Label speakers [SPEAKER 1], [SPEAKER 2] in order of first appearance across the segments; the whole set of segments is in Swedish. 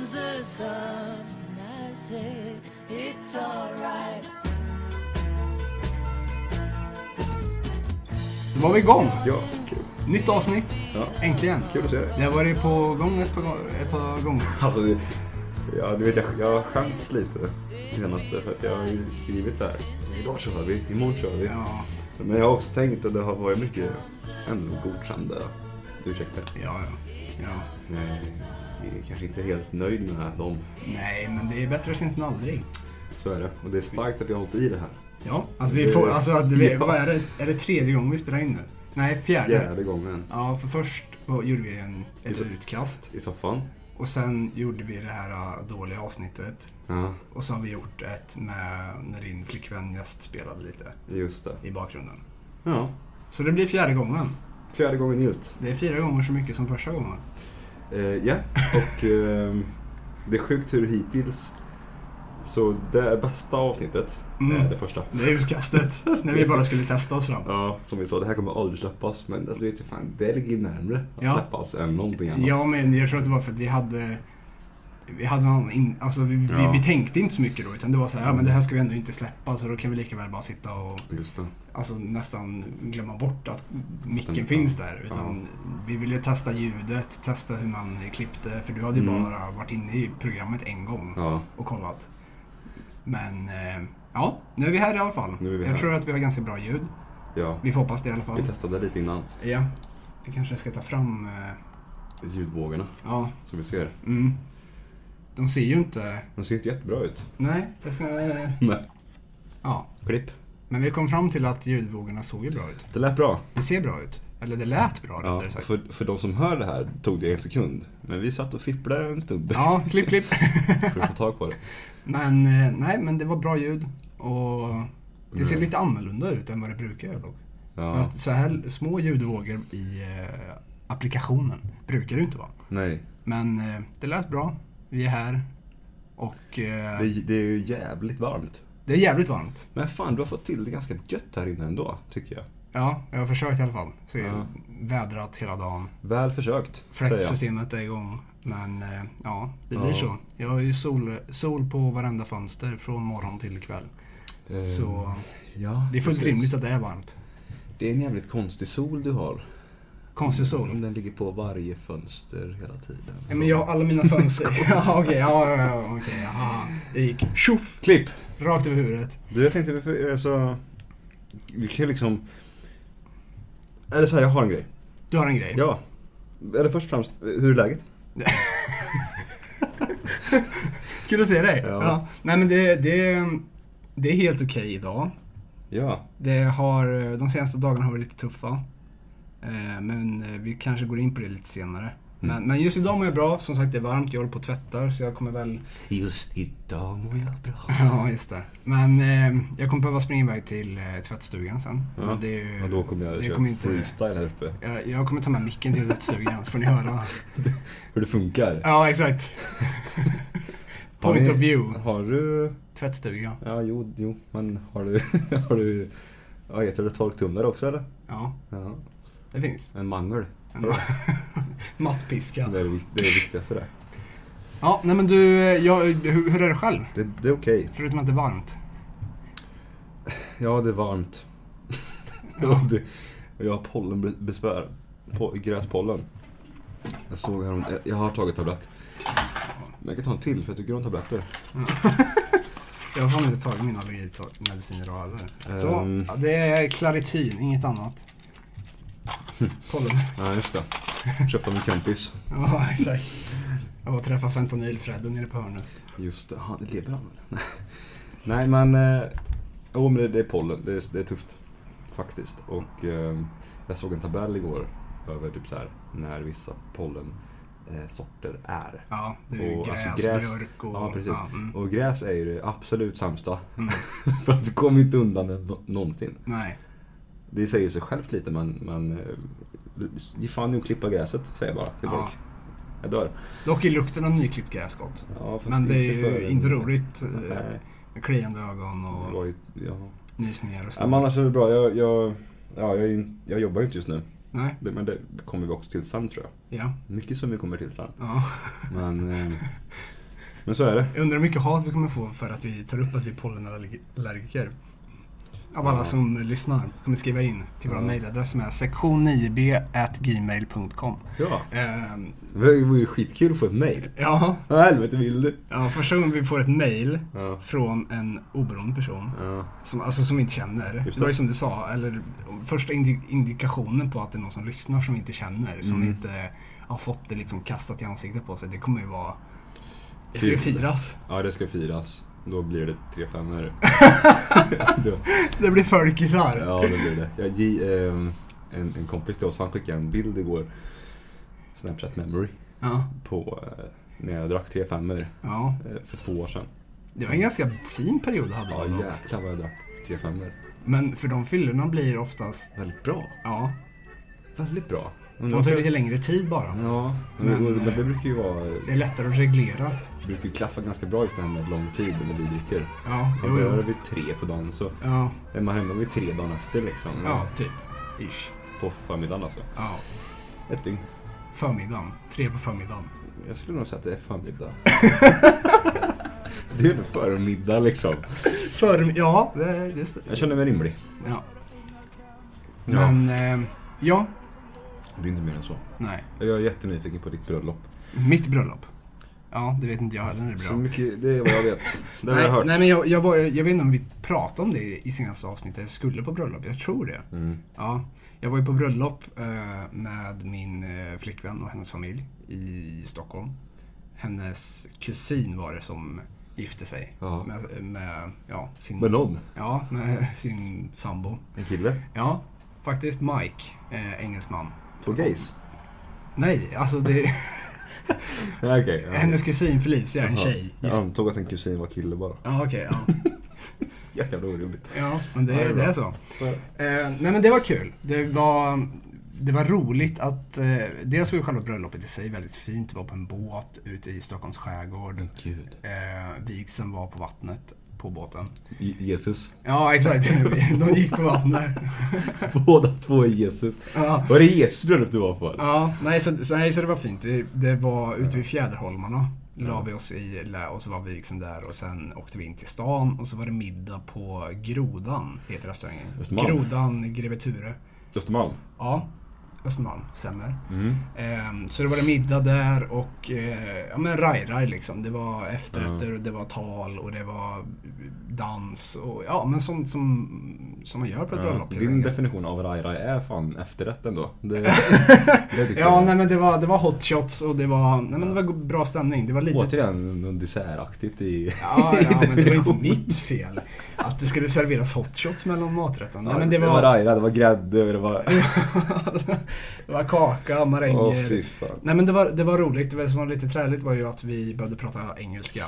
[SPEAKER 1] comes the sun. I say it's alright.
[SPEAKER 2] Då var vi igång.
[SPEAKER 3] Ja, kul.
[SPEAKER 2] Nytt avsnitt.
[SPEAKER 3] Ja.
[SPEAKER 2] Äntligen.
[SPEAKER 3] Kul att se dig.
[SPEAKER 2] Det har varit på gång ett par, gång- ett par gånger.
[SPEAKER 3] Alltså, det- ja, du vet, jag, jag har skämts lite senaste för att jag har ju skrivit så här. Idag kör vi, imorgon kör vi.
[SPEAKER 2] Ja,
[SPEAKER 3] Men jag har också tänkt att det har varit mycket ändå godkända ursäkter.
[SPEAKER 2] ja, ja. ja.
[SPEAKER 3] Nej, jag är kanske inte helt nöjd med dem.
[SPEAKER 2] Nej, men det är bättre sent än aldrig.
[SPEAKER 3] Så är det. Och det är starkt att jag har hållit i det här.
[SPEAKER 2] Ja, alltså vi får, alltså att vi,
[SPEAKER 3] Ja.
[SPEAKER 2] vad är det? Är det tredje gången vi spelar in nu? Nej, fjärde.
[SPEAKER 3] Fjärde gången.
[SPEAKER 2] Ja, för först gjorde vi en, ett
[SPEAKER 3] Så-
[SPEAKER 2] utkast.
[SPEAKER 3] I soffan.
[SPEAKER 2] Och sen gjorde vi det här äh, dåliga avsnittet.
[SPEAKER 3] Ja,
[SPEAKER 2] Och så har vi gjort ett med när din flickvän gästspelade lite
[SPEAKER 3] just det.
[SPEAKER 2] i bakgrunden.
[SPEAKER 3] Ja,
[SPEAKER 2] Så det blir fjärde gången.
[SPEAKER 3] fjärde gången gillt.
[SPEAKER 2] Det är fyra gånger så mycket som första gången.
[SPEAKER 3] Eh, Ja, och ehm, det är sjukt hur hittills så det bästa avsnittet
[SPEAKER 2] Mm.
[SPEAKER 3] är det första.
[SPEAKER 2] Det är utkastet. när vi bara skulle testa oss fram.
[SPEAKER 3] Ja, som vi sa, det här kommer aldrig släppas. Men alltså, vet fan, det ligger närmre att
[SPEAKER 2] Ja.
[SPEAKER 3] släppas än någonting annat.
[SPEAKER 2] Ja, men jag tror att det var för att vi hade... Vi hade annan in, alltså vi,
[SPEAKER 3] Ja.
[SPEAKER 2] vi, vi tänkte inte så mycket då. Utan det var så här, ja men det här ska vi ändå inte släppa. Så då kan vi lika väl bara sitta och alltså, nästan glömma bort att micken
[SPEAKER 3] Ja.
[SPEAKER 2] finns där. Utan vi ville testa ljudet, testa hur man klippte. För du hade ju
[SPEAKER 3] Mm.
[SPEAKER 2] bara varit inne i programmet en gång
[SPEAKER 3] Ja,
[SPEAKER 2] och kollat. Men eh, ja, nu är vi här i alla fall. Jag
[SPEAKER 3] här.
[SPEAKER 2] tror att vi har ganska bra ljud.
[SPEAKER 3] ja.
[SPEAKER 2] Vi får hoppas det i alla fall.
[SPEAKER 3] Vi testade lite innan.
[SPEAKER 2] Ja. Vi kanske ska ta fram... Eh,
[SPEAKER 3] Ljudvågorna
[SPEAKER 2] ja.
[SPEAKER 3] som vi ser.
[SPEAKER 2] Mm. De ser ju inte...
[SPEAKER 3] De ser inte jättebra ut.
[SPEAKER 2] Nej, det ska...
[SPEAKER 3] Nej.
[SPEAKER 2] Ja.
[SPEAKER 3] Klipp.
[SPEAKER 2] Men vi kom fram till att ljudvågorna såg ju bra ut.
[SPEAKER 3] Det lät bra.
[SPEAKER 2] Det ser bra ut. Eller det lät bra
[SPEAKER 3] Ja,
[SPEAKER 2] rättare sagt.
[SPEAKER 3] för, för de som hör det här tog det en sekund. Men vi satt och fipplade en stund
[SPEAKER 2] Ja, klipp klipp.
[SPEAKER 3] för att få tag på det.
[SPEAKER 2] men eh, nej, men det var bra ljud. Och det ser
[SPEAKER 3] Mm.
[SPEAKER 2] lite annorlunda ut än vad det brukar göra dock. För
[SPEAKER 3] Ja.
[SPEAKER 2] att så här små ljudvågor i eh, applikationen brukar det ju inte vara.
[SPEAKER 3] Nej,
[SPEAKER 2] Men eh, det lät bra. Vi är här. Och eh,
[SPEAKER 3] det, det är ju jävligt varmt.
[SPEAKER 2] det är jävligt varmt.
[SPEAKER 3] Men fan, du har fått till det ganska gött här inne ändå, tycker jag.
[SPEAKER 2] Ja, jag har försökt i alla fall. Så jag
[SPEAKER 3] Ja.
[SPEAKER 2] vädrat hela dagen.
[SPEAKER 3] Väl försökt.
[SPEAKER 2] Fläktsystemet är igång. Men eh, ja, det blir
[SPEAKER 3] Ja.
[SPEAKER 2] så. Jag har ju sol, sol på varenda fönster från morgon till kväll.
[SPEAKER 3] Eh,
[SPEAKER 2] Så
[SPEAKER 3] ja,
[SPEAKER 2] det är fullt
[SPEAKER 3] precis.
[SPEAKER 2] rimligt att det är varmt.
[SPEAKER 3] Det är en jävligt konstig sol du har.
[SPEAKER 2] Konstig sol.
[SPEAKER 3] Den ligger på varje fönster hela tiden.
[SPEAKER 2] Ja, men jag har alla mina fönster. ja, okej. ja, ja, ja, okej. jaha. Det gick tjoff!
[SPEAKER 3] Klipp!
[SPEAKER 2] Rakt över huvudet.
[SPEAKER 3] Du, jag tänkte, för- alltså... Vi kan ju liksom... Eller så här, jag har en grej.
[SPEAKER 2] Du har en grej.
[SPEAKER 3] Ja. Eller först och främst, hur är läget?
[SPEAKER 2] Kul att se dig.
[SPEAKER 3] Ja.
[SPEAKER 2] Nej men det, det, det är helt okej idag.
[SPEAKER 3] Ja.
[SPEAKER 2] Det har, de senaste dagarna har varit lite tuffa. Eh, Men eh, vi kanske går in på det lite senare. Men, men just idag mår jag bra. Som sagt det är varmt. Jag håller på och tvättar så jag kommer väl...
[SPEAKER 3] Just idag mår jag bra.
[SPEAKER 2] Ja just det. Men eh, jag kommer behöva springa iväg till eh, tvättstugan sen.
[SPEAKER 3] Ja.
[SPEAKER 2] Men det är ju,
[SPEAKER 3] Och då kommer jag
[SPEAKER 2] det
[SPEAKER 3] köra
[SPEAKER 2] kommer inte,
[SPEAKER 3] freestyle här uppe.
[SPEAKER 2] jag, jag kommer ta med micken till tvättstugan så får ni höra.
[SPEAKER 3] Hur det funkar.
[SPEAKER 2] Ja exakt. Point
[SPEAKER 3] ni-
[SPEAKER 2] of view.
[SPEAKER 3] Har du...
[SPEAKER 2] Tvättstuga.
[SPEAKER 3] Ja, jo, jo. Men har du... har du... Vad heter det? Torktumlare också eller?
[SPEAKER 2] Ja,
[SPEAKER 3] Ja.
[SPEAKER 2] Det finns.
[SPEAKER 3] En mangel.
[SPEAKER 2] En Mattpiska.
[SPEAKER 3] Det är det, det, är det viktigaste det.
[SPEAKER 2] Ja, nej men du, jag, hur, hur är det själv?
[SPEAKER 3] Det, det är okej.
[SPEAKER 2] Förutom att det är varmt.
[SPEAKER 3] Ja, det är varmt. ja. jag har pollenbesvär. På, gräspollen. Jag såg här, jag, jag har tagit tablett. Men jag kan ta en till för jag tycker om tabletter.
[SPEAKER 2] Jag har fan inte tagit mina allergimediciner idag heller. Så,
[SPEAKER 3] Ehm.
[SPEAKER 2] det är Clarityn, inget annat. Pollen.
[SPEAKER 3] Ja, just det. Köpte av min kompis.
[SPEAKER 2] Ja, exakt. Jag var träffade fentanylfredden nere på hörnet.
[SPEAKER 3] Just det, han lever han eller? Nej men, eh, jo men det, är pollen. Det är, det är tufft. Faktiskt. Och eh, jag såg en tabell igår över typ så här när vissa pollen eh, sorter är.
[SPEAKER 2] Ja, det är ju
[SPEAKER 3] Och,
[SPEAKER 2] gräs,
[SPEAKER 3] alltså, gräs-
[SPEAKER 2] björk och...
[SPEAKER 3] Ja, precis.
[SPEAKER 2] mm.
[SPEAKER 3] Och gräs är ju det absolut sämsta.
[SPEAKER 2] Mm.
[SPEAKER 3] För att du kommer inte undan det nå- någonsin.
[SPEAKER 2] Nej.
[SPEAKER 3] Det säger sig självt lite men, men eh, ge fan att klippa gräset, säger jag bara till
[SPEAKER 2] Ja.
[SPEAKER 3] folk. Jag dör.
[SPEAKER 2] Dock är lukten av nyklippt gräs gott.
[SPEAKER 3] Ja,
[SPEAKER 2] Men det är ju inte roligt. eh,
[SPEAKER 3] Nej,
[SPEAKER 2] Med kliande ögon och
[SPEAKER 3] ju, ja.
[SPEAKER 2] nysningar och
[SPEAKER 3] Ja, men
[SPEAKER 2] så.
[SPEAKER 3] annars är det bra. Jag, jag, ja, jag, jag jobbar ju inte just nu.
[SPEAKER 2] Nej.
[SPEAKER 3] Det, men det kommer vi också till sen tror jag.
[SPEAKER 2] Ja.
[SPEAKER 3] Mycket som vi kommer till sen.
[SPEAKER 2] ja.
[SPEAKER 3] Men, eh, men så är det.
[SPEAKER 2] Jag undrar hur mycket hat vi kommer få för att vi tar upp att vi är pollenallergiker. Av alla som lyssnar. kommer skriva in till vår mejladress som är sektion9b.gmail.com.
[SPEAKER 3] Ja.
[SPEAKER 2] Ehm,
[SPEAKER 3] Det vore ju skitkul att få ett mail.
[SPEAKER 2] ja,
[SPEAKER 3] Vad helvete vill du?
[SPEAKER 2] ja, första gången vi får ett mail
[SPEAKER 3] Ja.
[SPEAKER 2] från en oberoende person.
[SPEAKER 3] Ja.
[SPEAKER 2] Som, alltså som vi inte känner.
[SPEAKER 3] Just
[SPEAKER 2] Det var ju
[SPEAKER 3] det.
[SPEAKER 2] som du sa, eller första indi- indikationen på att det är någon som lyssnar som vi inte känner. Som
[SPEAKER 3] Mm.
[SPEAKER 2] inte har fått det liksom kastat i ansiktet på sig. Det kommer ju vara... Det ska ju
[SPEAKER 3] Kul.
[SPEAKER 2] firas.
[SPEAKER 3] ja, det ska firas. Då blir det tre femmor.
[SPEAKER 2] Det blir folkisar.
[SPEAKER 3] ja, det blir det. Jag, ehm, en, en kompis till oss, han skickade en bild igår. Snapchat memory.
[SPEAKER 2] Ja.
[SPEAKER 3] På eh, när jag drack tre femmor
[SPEAKER 2] ja.
[SPEAKER 3] eh, för två år sedan.
[SPEAKER 2] Det var en ganska fin period du hade
[SPEAKER 3] Ja, jäklar vad jag drack tre femmor.
[SPEAKER 2] Men för de fyllorna blir oftast...
[SPEAKER 3] Väldigt bra.
[SPEAKER 2] Ja,
[SPEAKER 3] Väldigt bra.
[SPEAKER 2] De tar lite längre tid bara.
[SPEAKER 3] Ja, men,
[SPEAKER 2] Men, eh,
[SPEAKER 3] det brukar ju vara,
[SPEAKER 2] Det är lättare att reglera.
[SPEAKER 3] det brukar ju klaffa ganska bra just det här med lång tid när vi dricker.
[SPEAKER 2] Ja,
[SPEAKER 3] Man börjar vid tre på dagen så
[SPEAKER 2] Ja,
[SPEAKER 3] är man hemma vid tre dagen efter liksom.
[SPEAKER 2] ja, typ. Ish.
[SPEAKER 3] På förmiddagen alltså.
[SPEAKER 2] Ja,
[SPEAKER 3] Ett dygn.
[SPEAKER 2] förmiddagen. Tre på förmiddagen.
[SPEAKER 3] Jag skulle nog säga att det är förmiddag. det är nog förmiddag liksom.
[SPEAKER 2] För, ja, det, det
[SPEAKER 3] Jag känner mig rimlig.
[SPEAKER 2] Ja.
[SPEAKER 3] Ja.
[SPEAKER 2] Men, eh, ja.
[SPEAKER 3] Det är inte mer än så.
[SPEAKER 2] Nej.
[SPEAKER 3] Jag är jättenyfiken på ditt bröllop.
[SPEAKER 2] Mitt bröllop. Ja, det vet inte jag heller när det blir
[SPEAKER 3] Så
[SPEAKER 2] av.
[SPEAKER 3] mycket, det är vad jag vet. Det har
[SPEAKER 2] Nej,
[SPEAKER 3] jag hört.
[SPEAKER 2] nej men jag, jag, var, jag vet inte om vi pratade om det i senaste avsnittet. Jag skulle på bröllop. Jag tror det.
[SPEAKER 3] Mm.
[SPEAKER 2] Ja, jag var ju på bröllop eh, med min eh, flickvän och hennes familj i Stockholm. Hennes kusin var det som gifte sig
[SPEAKER 3] Ja.
[SPEAKER 2] med, med, ja, sin,
[SPEAKER 3] Med någon?
[SPEAKER 2] ja, med sin sambo.
[SPEAKER 3] En kille?
[SPEAKER 2] Ja, faktiskt Mike, eh, engelsman.
[SPEAKER 3] Två gays?
[SPEAKER 2] Nej, alltså det
[SPEAKER 3] Ja, okej. ja.
[SPEAKER 2] hennes kusin Felicia, en
[SPEAKER 3] Jaha.
[SPEAKER 2] tjej.
[SPEAKER 3] Jag antog att en kusin var kille bara.
[SPEAKER 2] Ja, okej. ja.
[SPEAKER 3] Jättejävla oroligt.
[SPEAKER 2] ja, men det,
[SPEAKER 3] Ja, det är
[SPEAKER 2] det är så. Eh, nej men det var kul. Det var, det var roligt att, eh, dels var ju själva bröllopet i sig väldigt fint. Det var på en båt ute i Stockholms skärgård.
[SPEAKER 3] Gud.
[SPEAKER 2] Eh, vigseln var på vattnet, på båten.
[SPEAKER 3] Jesus.
[SPEAKER 2] Ja exakt, de gick på vattnet.
[SPEAKER 3] Båda två är Jesus.
[SPEAKER 2] Ja.
[SPEAKER 3] Var det Jesus bröllop du var på?
[SPEAKER 2] Ja, nej så, så, nej, så det var fint. Det, det var ute vid Fjäderholmarna. La vi oss i lä och så var vigseln där och sen åkte vi in till stan och så var det middag på Grodan, heter restaurangen. Grodan Greve Ture.
[SPEAKER 3] Östermalm?
[SPEAKER 2] Ja, Östermalm, stämmer.
[SPEAKER 3] Mm.
[SPEAKER 2] Ehm, så det var det middag där och eh, ja men raj-raj liksom. Det var efterrätter och det var tal och det var dans och ja men sånt som, som man gör på ett
[SPEAKER 3] Ja.
[SPEAKER 2] bröllop.
[SPEAKER 3] Din definition av rai är fan efterrätten då. Det, det
[SPEAKER 2] Ja,
[SPEAKER 3] jag.
[SPEAKER 2] nej men det var, det var hot shots och det var, nej men det var bra stämning. Det var lite...
[SPEAKER 3] Återigen dessertaktigt i...
[SPEAKER 2] Ja, ja, men det var inte mitt fel. Att det skulle serveras hot shots mellan maträtten. Nej,
[SPEAKER 3] Ja,
[SPEAKER 2] men det
[SPEAKER 3] det var
[SPEAKER 2] var,
[SPEAKER 3] rai rai, det var grädde och det var...
[SPEAKER 2] det var kaka,
[SPEAKER 3] Åh
[SPEAKER 2] maränger.
[SPEAKER 3] fan.
[SPEAKER 2] Nej men det var, det var roligt. Det som var lite träligt var ju att vi behövde prata engelska.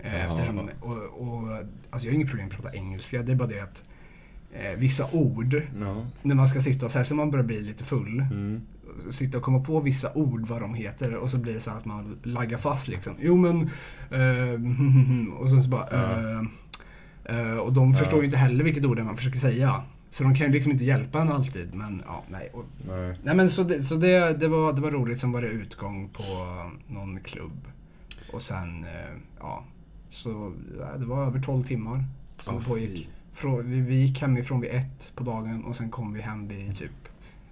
[SPEAKER 2] Eh,
[SPEAKER 3] Ja.
[SPEAKER 2] eftersom, och, och, alltså jag har inget problem med att prata engelska. Det är bara det att eh, vissa ord,
[SPEAKER 3] Ja.
[SPEAKER 2] när man ska sitta, särskilt när man börjar bli lite full,
[SPEAKER 3] Mm.
[SPEAKER 2] sitta och komma på vissa ord vad de heter och så blir det så att man laggar fast liksom. Jo men, eh, och sen så bara,
[SPEAKER 3] Ja.
[SPEAKER 2] eh, eh, och de förstår
[SPEAKER 3] Ja.
[SPEAKER 2] ju inte heller vilket ord det är man försöker säga. Så de kan ju liksom inte hjälpa en alltid. Men ja, nej. Och,
[SPEAKER 3] Nej.
[SPEAKER 2] nej men så, det, så det, det, var, det var roligt. Sen var det utgång på någon klubb. Och sen, eh, ja. Så ja, det var över 12 timmar som
[SPEAKER 3] Åh,
[SPEAKER 2] pågick. Frå, vi, vi gick hemifrån vid ett på dagen och sen kom vi hem vid typ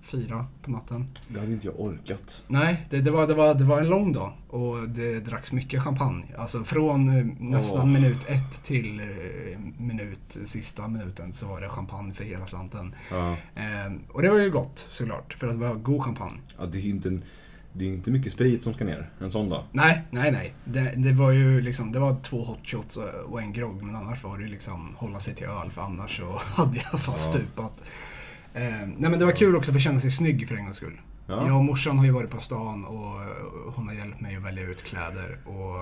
[SPEAKER 2] fyra på natten.
[SPEAKER 3] Det hade inte jag orkat.
[SPEAKER 2] Nej, det, det, var, det, var, det var en lång dag och det dracks mycket champagne. Alltså från eh, nästan
[SPEAKER 3] Åh.
[SPEAKER 2] minut ett till eh, minut, sista minuten så var det champagne för hela slanten.
[SPEAKER 3] Ja.
[SPEAKER 2] Eh, och det var ju gott såklart, för att det var god champagne.
[SPEAKER 3] ja det är ju inte, en, det är inte mycket sprit som ska ner en sån dag.
[SPEAKER 2] Nej, nej, nej. Det, det var ju liksom, det var två hot shots och, en grogg. Men annars var det ju liksom hålla sig till öl för annars så hade jag fan
[SPEAKER 3] Ja.
[SPEAKER 2] stupat. Eh, nej men det var kul också för att känna sig snygg för en gångs skull.
[SPEAKER 3] Ja.
[SPEAKER 2] Jag och morsan har ju varit på stan och hon har hjälpt mig att välja ut kläder. Och,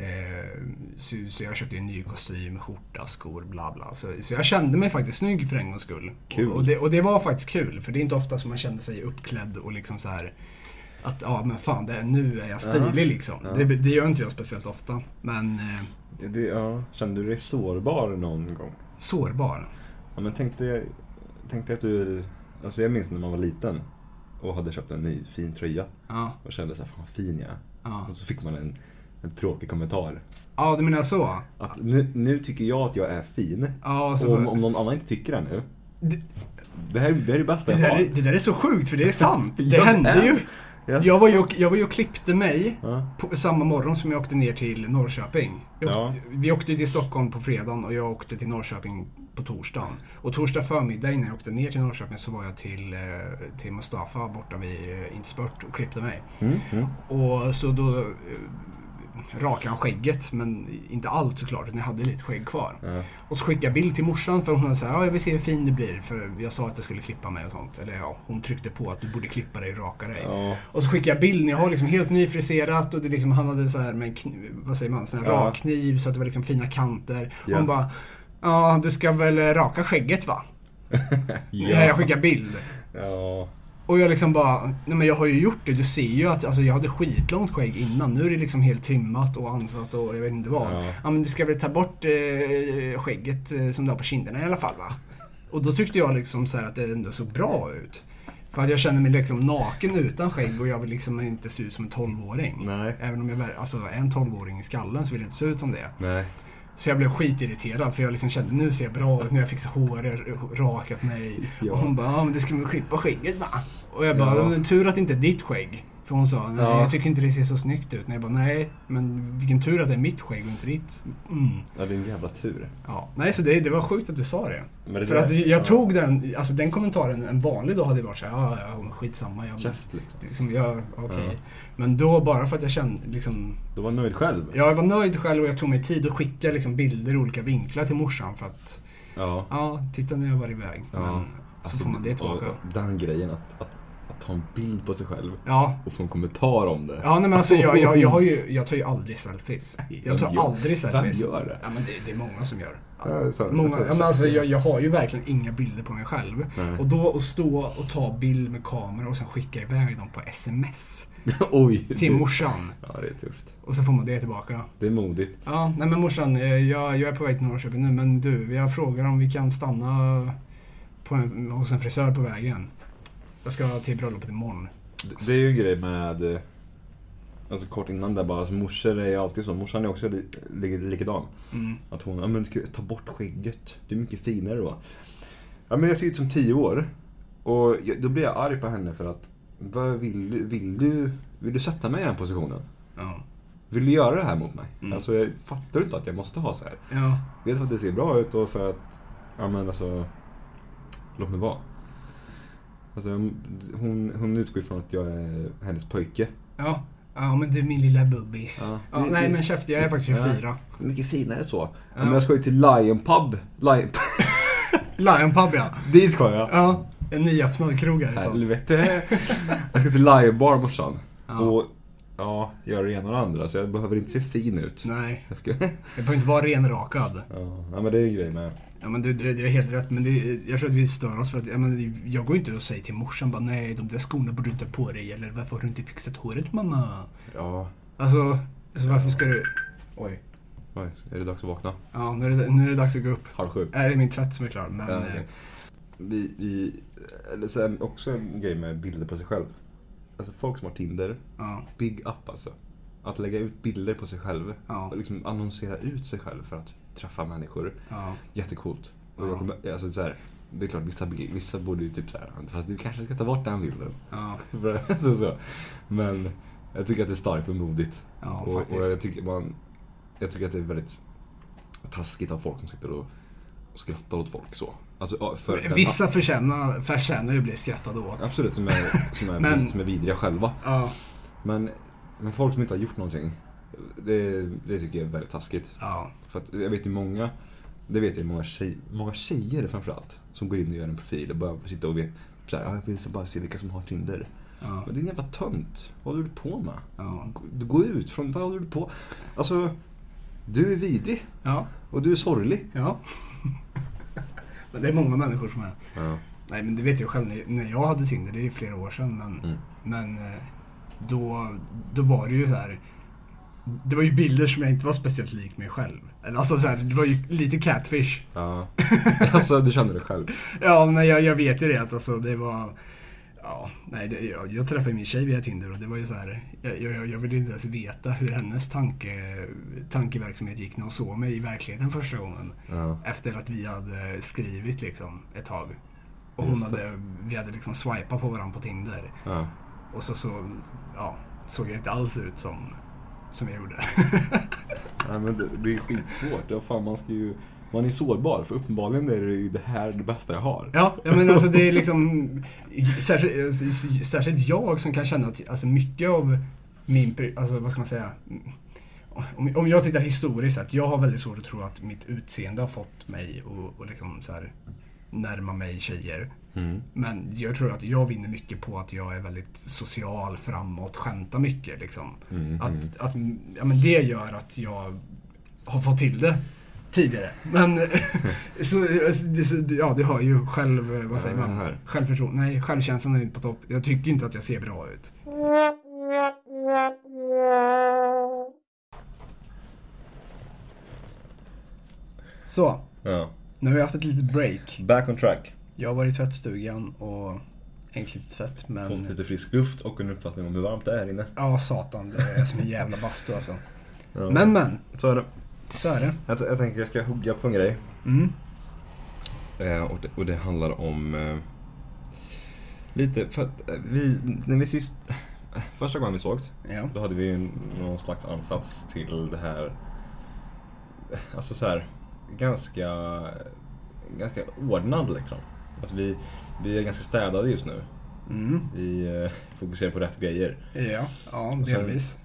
[SPEAKER 2] eh, så, så jag köpte en ny kostym, skjorta, skor, bla bla. Så, så jag kände mig faktiskt snygg för en gångs skull.
[SPEAKER 3] Kul.
[SPEAKER 2] Och, och, det, och det var faktiskt kul, för det är inte ofta som man kände sig uppklädd och liksom så här att ja men fan, det, nu är jag stilig liksom.
[SPEAKER 3] Ja.
[SPEAKER 2] Det, det gör inte jag speciellt ofta. Men eh,
[SPEAKER 3] Det, det, ja. Kände du dig sårbar någon gång?
[SPEAKER 2] sårbar.
[SPEAKER 3] Ja, men tänk dig, tänk dig att du Alltså jag minns när man var liten och hade köpt en ny fin tröja
[SPEAKER 2] Ja,
[SPEAKER 3] och kände så här, fan vad fin jag är.
[SPEAKER 2] ja.
[SPEAKER 3] Och så fick man en, en tråkig kommentar.
[SPEAKER 2] Ja, du menar så?
[SPEAKER 3] Att nu, nu tycker jag att jag är fin.
[SPEAKER 2] Ja, så
[SPEAKER 3] Och om, om någon annan inte tycker det nu.
[SPEAKER 2] Det-
[SPEAKER 3] Det här, det här är det bästa
[SPEAKER 2] Det
[SPEAKER 3] jag har.
[SPEAKER 2] är- det där är så sjukt för det är sant. Det hände ju.
[SPEAKER 3] Jag,
[SPEAKER 2] Jag var ju, och- jag var ju och klippte mig
[SPEAKER 3] Ja.
[SPEAKER 2] på, samma morgon som jag åkte ner till Norrköping. Jag,
[SPEAKER 3] Ja.
[SPEAKER 2] Vi åkte till Stockholm på fredagen och jag åkte till Norrköping på torsdagen. Och torsdag förmiddag innan jag åkte ner till Norrköping så var jag till, eh, till Mustafa borta vid eh, Intersport och klippte mig.
[SPEAKER 3] Mm, mm.
[SPEAKER 2] Och så då eh, rakade han skägget, men inte allt såklart, utan jag hade lite skägg kvar.
[SPEAKER 3] Ja.
[SPEAKER 2] Och så skickade jag bild till morsan för hon sagt ja jag vill se hur fin du blir. För jag sa att jag skulle klippa mig och sånt. Eller ja, hon tryckte på att du borde klippa dig och raka dig.
[SPEAKER 3] Ja.
[SPEAKER 2] Och så skickade jag bild när jag har liksom helt nyfriserat och det liksom, han hade så här med en vad säger man, sån här
[SPEAKER 3] Ja.
[SPEAKER 2] rakkniv så att det var liksom fina kanter. Och hon bara Ja, du ska väl raka skägget va? Ja. Jag skickade bild.
[SPEAKER 3] Ja.
[SPEAKER 2] Och jag liksom bara, nej men jag har ju gjort det. Du ser ju att alltså, jag hade skitlångt skägg innan. Nu är det liksom helt trimmat och ansatt och jag vet inte vad.
[SPEAKER 3] Ja.
[SPEAKER 2] Ja, men du ska väl ta bort eh, skägget eh, som du har på kinderna i alla fall va? Och då tyckte jag liksom så här att det ändå såg bra ut. För att jag känner mig liksom naken utan skägg och jag vill liksom inte se ut som en 12-åring.
[SPEAKER 3] Nej.
[SPEAKER 2] Även om jag alltså, är en 12-åring i skallen så vill jag inte se ut som det.
[SPEAKER 3] Nej.
[SPEAKER 2] Så jag blev skitirriterad för jag liksom kände nu ser jag bra ut när jag fixar håret, rakat mig.
[SPEAKER 3] Ja.
[SPEAKER 2] Och hon bara, ja men du ska väl klippa skägget va? Och jag bara,
[SPEAKER 3] Ja.
[SPEAKER 2] "Men tur att det inte är ditt skägg. För hon sa, nej
[SPEAKER 3] Ja.
[SPEAKER 2] jag tycker inte det ser så snyggt ut. Nej, jag bara, nej men vilken tur att det är mitt skägg och inte ditt. Mm.
[SPEAKER 3] Ja, det är en jävla tur.
[SPEAKER 2] Ja. Nej så det, det var sjukt att du sa det.
[SPEAKER 3] Det
[SPEAKER 2] för
[SPEAKER 3] där-
[SPEAKER 2] att jag
[SPEAKER 3] ja.
[SPEAKER 2] tog den, alltså den kommentaren en vanlig dag hade varit såhär, ja ja men skitsamma. Jag,
[SPEAKER 3] Käft liksom.
[SPEAKER 2] liksom, jag, okej.
[SPEAKER 3] Ja.
[SPEAKER 2] Men då bara för att jag kände liksom
[SPEAKER 3] Du var nöjd själv?
[SPEAKER 2] Ja, jag var nöjd själv och jag tog mig tid att skicka liksom bilder i olika vinklar till morsan för att
[SPEAKER 3] Ja.
[SPEAKER 2] Ja, titta nu har jag varit iväg.
[SPEAKER 3] Ja.
[SPEAKER 2] Men så
[SPEAKER 3] Alltså,
[SPEAKER 2] får man det tillbaka.
[SPEAKER 3] Den grejen att, att, att ta en bild på sig själv
[SPEAKER 2] Ja.
[SPEAKER 3] och få en kommentar om det.
[SPEAKER 2] Ja, nej, men alltså jag, jag, jag, ju, jag tar ju aldrig selfies. Jag tar
[SPEAKER 3] gör-
[SPEAKER 2] aldrig selfies.
[SPEAKER 3] Vem gör det?
[SPEAKER 2] Ja, men det, det är många som gör.
[SPEAKER 3] Ja.
[SPEAKER 2] Många, ja, men alltså, jag, jag har ju verkligen inga bilder på mig själv.
[SPEAKER 3] Nej.
[SPEAKER 2] Och då att stå och ta bild med kamera och sen skicka iväg dem på sms
[SPEAKER 3] Oj.
[SPEAKER 2] till morsan.
[SPEAKER 3] Ja, det är tufft.
[SPEAKER 2] Och så får man det tillbaka.
[SPEAKER 3] Det är modigt.
[SPEAKER 2] Ja, nej men morsan, eh, jag, jag är på väg till Norrköping nu men du, jag frågar om vi kan stanna på en, hos en frisör på vägen. Jag ska till bröllopet imorgon.
[SPEAKER 3] Det- Det är ju en grej med, eh, alltså kort innan där bara, alltså morsor är alltid så. Morsan är också li, li, likadan.
[SPEAKER 2] Mm.
[SPEAKER 3] Att hon, ja men ska ta bort skägget. Det är mycket finare då. Ja men jag ser ut som 10 år. Och jag, då blir jag arg på henne för att, vad vill du, vill du, vill du sätta mig i den positionen?
[SPEAKER 2] Ja.
[SPEAKER 3] Vill du göra det här mot mig?
[SPEAKER 2] Mm.
[SPEAKER 3] Alltså jag fattar inte att jag måste ha så här.
[SPEAKER 2] Ja.
[SPEAKER 3] Dels för att det ser bra ut och för att, ja men alltså, låt mig vara. Alltså hon, hon utgår ifrån att jag är hennes pojke.
[SPEAKER 2] Ja. Ja men du min lilla bubbis.
[SPEAKER 3] Ja.
[SPEAKER 2] Ja, nej men käft, jag är faktiskt 24.
[SPEAKER 3] Mycket finare så.
[SPEAKER 2] Ja.
[SPEAKER 3] Men jag ska ju till Lion Pub. Lion...
[SPEAKER 2] Lion Pub ja.
[SPEAKER 3] Dit ska jag.
[SPEAKER 2] Ja. En nyöppnad krog här i stan.
[SPEAKER 3] Helvete. Jag ska till Lion Bar morsan.
[SPEAKER 2] Ja.
[SPEAKER 3] Och ja, göra det ena och det andra. Så jag behöver inte se fin ut.
[SPEAKER 2] Nej,
[SPEAKER 3] Jag ska...
[SPEAKER 2] jag behöver inte vara renrakad.
[SPEAKER 3] Ja, ja, men det är en grej med.
[SPEAKER 2] Ja men du, du, du är helt rätt. Men det, jag tror att vi stör oss för att ja, men, jag går inte och säger till morsan bara nej de där skorna borde du inte ha på dig. Eller varför har du inte fixat håret mamma?
[SPEAKER 3] Ja,
[SPEAKER 2] Alltså, så varför ska du... Oj.
[SPEAKER 3] oj, är det dags att vakna?
[SPEAKER 2] Ja, nu är det, nu är det dags att gå upp.
[SPEAKER 3] Halv sju.
[SPEAKER 2] Är det min tvätt som är klar? Men...
[SPEAKER 3] Ja,
[SPEAKER 2] eh,
[SPEAKER 3] okej. vi, vi, eller så här, också en grej med bilder på sig själv. Alltså folk som har Tinder,
[SPEAKER 2] ja.
[SPEAKER 3] big up alltså. Att lägga ut bilder på sig själv
[SPEAKER 2] Ja.
[SPEAKER 3] och liksom annonsera ut sig själv för att träffa människor.
[SPEAKER 2] Ja.
[SPEAKER 3] Jättecoolt. Och
[SPEAKER 2] Ja.
[SPEAKER 3] jag kommer, alltså så här, det är klart vissa, bild- vissa borde ju typ så här, fast du kanske ska ta bort den bilden.
[SPEAKER 2] Ja.
[SPEAKER 3] Så, så. Men jag tycker att det är starkt och modigt.
[SPEAKER 2] Ja,
[SPEAKER 3] och, och jag, tycker man, jag tycker att det är väldigt taskigt av folk som sitter och, och skrattar åt folk så. Alltså, för den-
[SPEAKER 2] Vissa förtjänar, förtjänar ju att bli skrattade åt.
[SPEAKER 3] Absolut, som är, som är,
[SPEAKER 2] Men-
[SPEAKER 3] som är vidriga själva.
[SPEAKER 2] Ja.
[SPEAKER 3] Men, men folk som inte har gjort någonting, det, det tycker jag är väldigt taskigt.
[SPEAKER 2] Ja.
[SPEAKER 3] För att jag vet ju många, det vet jag många, tjej, många tjejer framförallt, som går in och gör en profil och bara sitta och vet, så här, "Ja, jag vill så bara se vilka som har Tinder.
[SPEAKER 2] Ja.
[SPEAKER 3] Men det är en jävla tönt. Vad håller du på med?
[SPEAKER 2] Ja.
[SPEAKER 3] Gå- ut från, vad håller du på? Alltså, du är vidrig
[SPEAKER 2] Ja.
[SPEAKER 3] och du är sorglig.
[SPEAKER 2] Ja. Men det är många människor som är.
[SPEAKER 3] Ja.
[SPEAKER 2] Nej men det vet jag själv när- jag hade Tinder, det är flera år sedan. Men,
[SPEAKER 3] Mm.
[SPEAKER 2] men eh, då, då var det ju så här. det var ju bilder som jag inte var speciellt lik mig själv. Alltså så här, det var ju lite catfish.
[SPEAKER 3] Ja. alltså du kände det själv?
[SPEAKER 2] Ja, men jag, jag vet ju det att alltså det var... Ja, nej, det, jag, jag träffade min tjej via Tinder och det var ju så här. Jag, jag, jag ville inte ens veta hur hennes tanke, tankeverksamhet gick när hon såg mig i verkligheten första gången.
[SPEAKER 3] Ja.
[SPEAKER 2] Efter att vi hade skrivit liksom ett tag. Och hon hade, vi hade liksom swipat på varandra på Tinder.
[SPEAKER 3] Ja.
[SPEAKER 2] Och så, så ja, såg jag inte alls ut som, som jag gjorde.
[SPEAKER 3] Nej men det, det är skitsvårt. Ja, fan, man ska ju... Man är sårbar för uppenbarligen är det ju det här det bästa jag har.
[SPEAKER 2] Ja, ja men alltså det är liksom särskilt, särskilt jag som kan känna att alltså mycket av min, alltså vad ska man säga, om, om jag tittar historiskt att jag har väldigt svårt att tro att mitt utseende har fått mig att och liksom så här, närma mig tjejer.
[SPEAKER 3] Mm.
[SPEAKER 2] Men jag tror att jag vinner mycket på att jag är väldigt social, framåt, skämtar mycket. Liksom.
[SPEAKER 3] Mm,
[SPEAKER 2] Att,
[SPEAKER 3] mm.
[SPEAKER 2] att, ja, men det gör att jag har fått till det tidigare. Men så, det- så, ja, du hör ju själv, vad säger man?
[SPEAKER 3] här.
[SPEAKER 2] Självförtroende. Nej, självkänslan är inte på topp. Jag tycker inte att jag ser bra ut. Så,
[SPEAKER 3] Ja.
[SPEAKER 2] nu har vi haft ett litet break.
[SPEAKER 3] Back on track.
[SPEAKER 2] Jag har varit i tvättstugan och hängt lite tvätt,
[SPEAKER 3] Fått
[SPEAKER 2] men...
[SPEAKER 3] lite frisk luft och en uppfattning om hur varmt det är inne.
[SPEAKER 2] Ja, satan. Det är som en jävla bastu alltså.
[SPEAKER 3] Ja.
[SPEAKER 2] Men, men.
[SPEAKER 3] Så är det.
[SPEAKER 2] Så är det.
[SPEAKER 3] Jag, jag tänker jag ska hugga på en grej.
[SPEAKER 2] Mm.
[SPEAKER 3] Eh, och, det, och det handlar om eh, lite, för att eh, vi, när vi sist, första gången vi sågs,
[SPEAKER 2] Ja.
[SPEAKER 3] då hade vi någon slags ansats till det här, eh, alltså så här, ganska, ganska ordnad liksom. Alltså vi, vi är ganska städade just nu.
[SPEAKER 2] Mm.
[SPEAKER 3] Vi eh, fokuserar på rätt grejer.
[SPEAKER 2] Ja, ja delvis.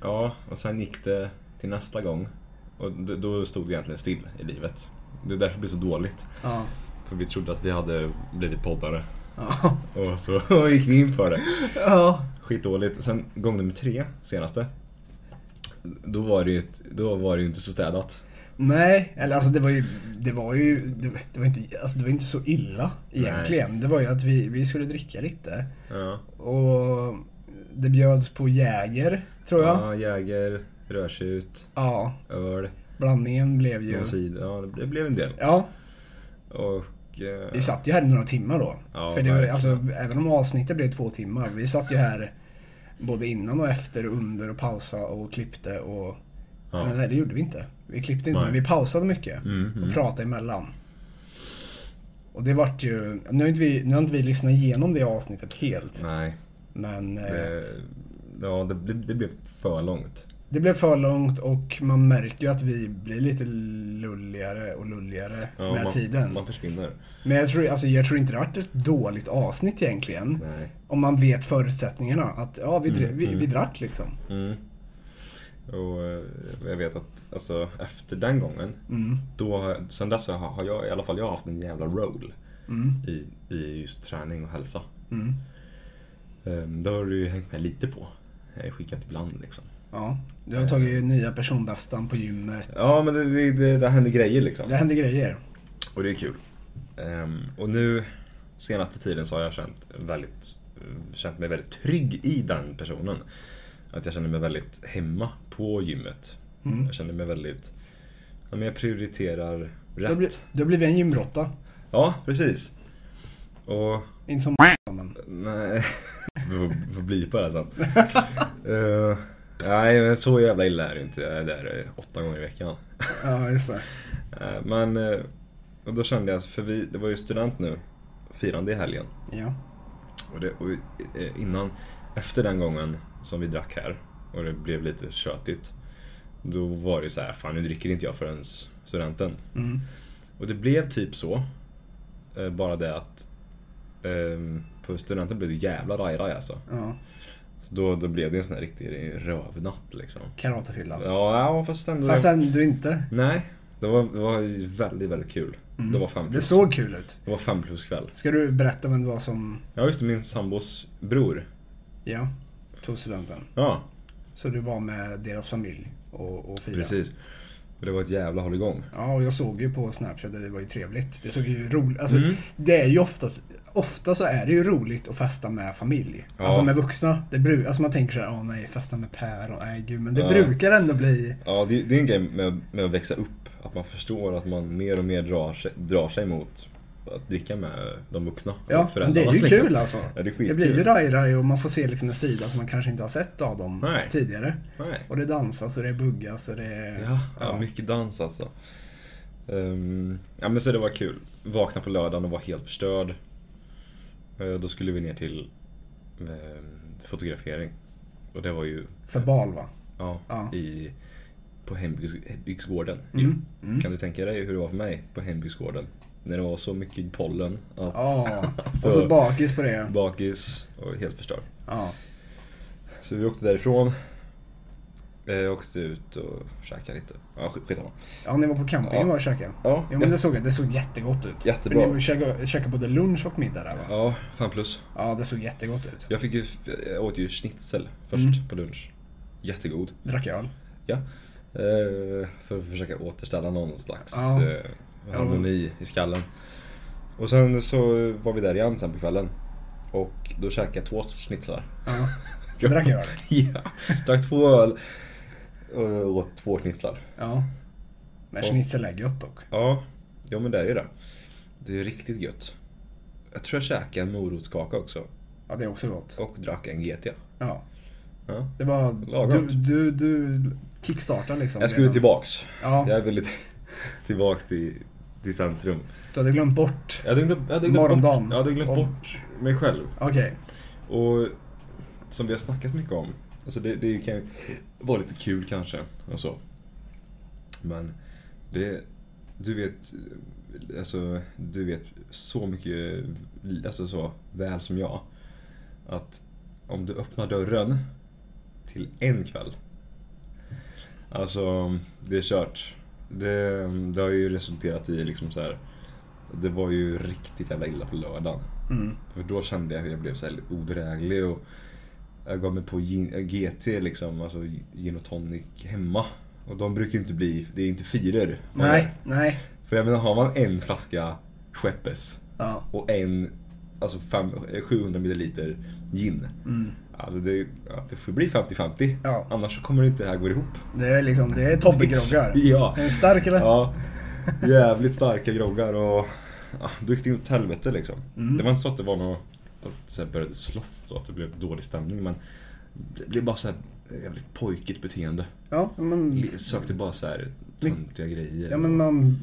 [SPEAKER 3] Ja, och sen gick det till nästa gång. Och då stod det egentligen still i livet. Det är därför det blir så dåligt.
[SPEAKER 2] Ja.
[SPEAKER 3] För vi trodde att vi hade blivit poddare.
[SPEAKER 2] Ja.
[SPEAKER 3] Och så gick vi in för det.
[SPEAKER 2] ja.
[SPEAKER 3] Skitdåligt. Sen gång nummer tre, senaste. Då var det ju, då var det inte så städat.
[SPEAKER 2] Nej, eller alltså det var ju, det var ju, det, det var inte, alltså det var inte så illa egentligen. Det var ju att vi, vi skulle dricka lite.
[SPEAKER 3] Ja.
[SPEAKER 2] Och det bjöds på Jäger, tror jag.
[SPEAKER 3] ja Jäger, rödtjut,
[SPEAKER 2] Ja,
[SPEAKER 3] öl,
[SPEAKER 2] blandningen blev ju...
[SPEAKER 3] sida. Ja, det blev en del.
[SPEAKER 2] Ja,
[SPEAKER 3] Och... eh,
[SPEAKER 2] vi satt ju här några timmar då.
[SPEAKER 3] Ja,
[SPEAKER 2] För det var, alltså, även om avsnittet blev två timmar. Vi satt ju här både innan och efter, under och pausa och klippte och...
[SPEAKER 3] Ja.
[SPEAKER 2] Men nej, det gjorde vi inte. Vi klippte inte,
[SPEAKER 3] Nej.
[SPEAKER 2] men vi pausade mycket.
[SPEAKER 3] Mm,
[SPEAKER 2] och
[SPEAKER 3] mm.
[SPEAKER 2] pratade emellan. Och det vart ju... Nu har inte vi, nu har inte vi lyssnat igenom det avsnittet helt.
[SPEAKER 3] Nej.
[SPEAKER 2] Men eh,
[SPEAKER 3] Det, ja, det, det, det blev för långt.
[SPEAKER 2] Det blev för långt och man märker ju att vi blir lite lulligare och lulligare
[SPEAKER 3] Ja,
[SPEAKER 2] med
[SPEAKER 3] man,
[SPEAKER 2] tiden.
[SPEAKER 3] Man försvinner.
[SPEAKER 2] Men jag tror, alltså, jag tror inte det har varit ett dåligt avsnitt egentligen.
[SPEAKER 3] Nej.
[SPEAKER 2] Om man vet förutsättningarna. Att ja, vi,
[SPEAKER 3] Mm,
[SPEAKER 2] vi,
[SPEAKER 3] mm.
[SPEAKER 2] vi drack liksom.
[SPEAKER 3] Mm. Och eh, jag vet att alltså, efter den gången,
[SPEAKER 2] Mm.
[SPEAKER 3] då, har jag- sen dess har jag i alla fall jag haft en jävla roll
[SPEAKER 2] Mm.
[SPEAKER 3] i, i just träning och hälsa.
[SPEAKER 2] Mm.
[SPEAKER 3] Um, det har du ju hängt med lite på. Skickat ibland liksom.
[SPEAKER 2] Ja, du har tagit nya personbästan på gymmet.
[SPEAKER 3] Ja men det, det, det, det händer grejer liksom.
[SPEAKER 2] Det händer grejer.
[SPEAKER 3] Och det är kul. Ehm, och nu senaste tiden så har jag känt, väldigt, känt mig väldigt trygg i den personen. Att jag känner mig väldigt hemma på gymmet.
[SPEAKER 2] Mm.
[SPEAKER 3] Jag känner mig väldigt... Ja, men jag prioriterar rätt.
[SPEAKER 2] du har blivit en gymråtta.
[SPEAKER 3] Ja, precis. Och...
[SPEAKER 2] Inte som men.
[SPEAKER 3] Nej... Vi får, får bli på det här sen. Eh, nej, men så jävla illa är det inte. Jag är där eh, åtta gånger i veckan.
[SPEAKER 2] Ja, just det.
[SPEAKER 3] Eh, men... eh, Och då kände jag, för vi, det var ju student nu. Firande i helgen.
[SPEAKER 2] Ja.
[SPEAKER 3] Och, det, och eh, innan, efter den gången som vi drack här och det blev lite tjötigt. Då var det så här, fan nu dricker inte jag förrän studenten.
[SPEAKER 2] Mm.
[SPEAKER 3] Och det blev typ så. Eh, bara det att ehm, på studenten blev det jävla raj-raj alltså.
[SPEAKER 2] ja.
[SPEAKER 3] Så då, då blev det en sån här riktig rövnatt liksom.
[SPEAKER 2] Karatefylla.
[SPEAKER 3] Ja, ja fast ändå.
[SPEAKER 2] Fast ändå inte.
[SPEAKER 3] Nej, det var, det var väldigt, väldigt kul.
[SPEAKER 2] Mm.
[SPEAKER 3] Det var fem
[SPEAKER 2] Det såg kul ut.
[SPEAKER 3] Det var fem plus kväll.
[SPEAKER 2] Ska du berätta vem det var som,
[SPEAKER 3] Ja just det, min sambos bror.
[SPEAKER 2] ja, tog studenten?
[SPEAKER 3] Ja,
[SPEAKER 2] Så du var med deras familj och, och firade?
[SPEAKER 3] Precis. Det var ett jävla hålligång.
[SPEAKER 2] Ja, och jag såg ju på Snapchat att det var ju trevligt. Det såg ju roligt Alltså,
[SPEAKER 3] Mm.
[SPEAKER 2] det är ju oftast, ofta så är det ju roligt att festa med familj.
[SPEAKER 3] Ja.
[SPEAKER 2] Alltså med vuxna. Det bru- alltså man tänker såhär, åh nej, festa med Per och nej gud. Men det
[SPEAKER 3] Ja.
[SPEAKER 2] brukar ändå bli,
[SPEAKER 3] Ja, det, det är en grej med, med att växa upp. Att man förstår att man mer och mer drar sig, drar sig mot att dricka med de vuxna.
[SPEAKER 2] ja, men det är ju
[SPEAKER 3] liksom.
[SPEAKER 2] kul alltså.
[SPEAKER 3] Ja, det
[SPEAKER 2] det blir ju raj-raj och man får se liksom en sida som man kanske inte har sett av dem
[SPEAKER 3] Nej.
[SPEAKER 2] tidigare.
[SPEAKER 3] Nej.
[SPEAKER 2] Och det dansas och det buggas och det.
[SPEAKER 3] Ja, ja, mycket dans alltså. Ehm, ja men så det var kul. Vakna på lördagen och var helt förstörd. Eh, då skulle vi ner till ehm, fotografering. Och det var ju
[SPEAKER 2] För bal va?
[SPEAKER 3] ja,
[SPEAKER 2] Ja.
[SPEAKER 3] I, på hembygds, hembygdsgården.
[SPEAKER 2] Mm, mm.
[SPEAKER 3] Kan du tänka dig hur det var för mig på hembygdsgården? När det var så mycket pollen att
[SPEAKER 2] Ja,
[SPEAKER 3] Alltså-
[SPEAKER 2] och så bakis på det.
[SPEAKER 3] bakis och helt förstörd.
[SPEAKER 2] Ja.
[SPEAKER 3] Så vi åkte därifrån. Jag åkte ut och käkade lite. Ja, skit- skitsamma.
[SPEAKER 2] ja, ni var på camping
[SPEAKER 3] Ja.
[SPEAKER 2] och käkade.
[SPEAKER 3] Ja,
[SPEAKER 2] Ja, men det såg, det såg jättegott ut.
[SPEAKER 3] Jättebra.
[SPEAKER 2] För ni käkade, käkade både lunch och middag där va?
[SPEAKER 3] Ja, fem plus.
[SPEAKER 2] Ja, det såg jättegott ut.
[SPEAKER 3] Jag, fick ju, jag åt ju schnitzel först
[SPEAKER 2] Mm.
[SPEAKER 3] på lunch. Jättegod.
[SPEAKER 2] Drack öl.
[SPEAKER 3] Ja. Eh, för att försöka återställa någon slags
[SPEAKER 2] Ja.
[SPEAKER 3] eh, harmoni i skallen. Och sen så var vi där igen sen på kvällen. Och då käkade jag två schnitzlar.
[SPEAKER 2] Ja. Drack öl.
[SPEAKER 3] ja, drack två öl och åt två schnitzlar.
[SPEAKER 2] Ja. Men schnitzel är gött dock.
[SPEAKER 3] Ja, ja men det är ju det. Det är riktigt gött. Jag tror jag käkade en morotskaka också.
[SPEAKER 2] Ja, det är också gott.
[SPEAKER 3] Och drack en GT.
[SPEAKER 2] Ja.
[SPEAKER 3] Ja.
[SPEAKER 2] Det var...
[SPEAKER 3] Lagom.
[SPEAKER 2] Du, du, du kickstartar liksom.
[SPEAKER 3] Jag skulle
[SPEAKER 2] redan.
[SPEAKER 3] tillbaks.
[SPEAKER 2] Ja,
[SPEAKER 3] Jag ville till- tillbaks till, till centrum.
[SPEAKER 2] du hade glömt bort.
[SPEAKER 3] Jag hade glömt, jag hade glömt,
[SPEAKER 2] Morgondagen.
[SPEAKER 3] bort, jag hade glömt
[SPEAKER 2] Om-
[SPEAKER 3] bort mig själv.
[SPEAKER 2] Okej.
[SPEAKER 3] Och som vi har snackat mycket om. Alltså det, det kan ju vara lite kul kanske. Och så. Men det, du vet, alltså, du vet så mycket, alltså så väl som jag. Att om du öppnar dörren till en kväll. Alltså, det är kört. Det, det har ju resulterat i liksom så här. Det var ju riktigt jävla illa på lördagen.
[SPEAKER 2] Mm.
[SPEAKER 3] För då kände jag hur jag blev så odräglig och jag gav mig på GT liksom, alltså gin och tonic hemma. Och de brukar ju inte bli, det är inte fyror.
[SPEAKER 2] Nej, nej.
[SPEAKER 3] För jag menar, har man en flaska Skeppes
[SPEAKER 2] Ja.
[SPEAKER 3] och en, alltså fem, eh, 700 milliliter gin.
[SPEAKER 2] Mm.
[SPEAKER 3] Alltså det, det får bli 50-50.
[SPEAKER 2] Ja.
[SPEAKER 3] Annars kommer det inte det här gå ihop.
[SPEAKER 2] Det är liksom, det är Tobbe-groggar.
[SPEAKER 3] Ja.
[SPEAKER 2] En stark eller?
[SPEAKER 3] Ja, jävligt starka groggar och ja, då gick det åt helvete liksom.
[SPEAKER 2] Mm.
[SPEAKER 3] Det var inte så att det var något, att så började slåss och att det blev dålig stämning men det blev bara så här jävligt pojkigt beteende.
[SPEAKER 2] Ja, men,
[SPEAKER 3] Sökte bara så här töntiga grejer.
[SPEAKER 2] ja, men man,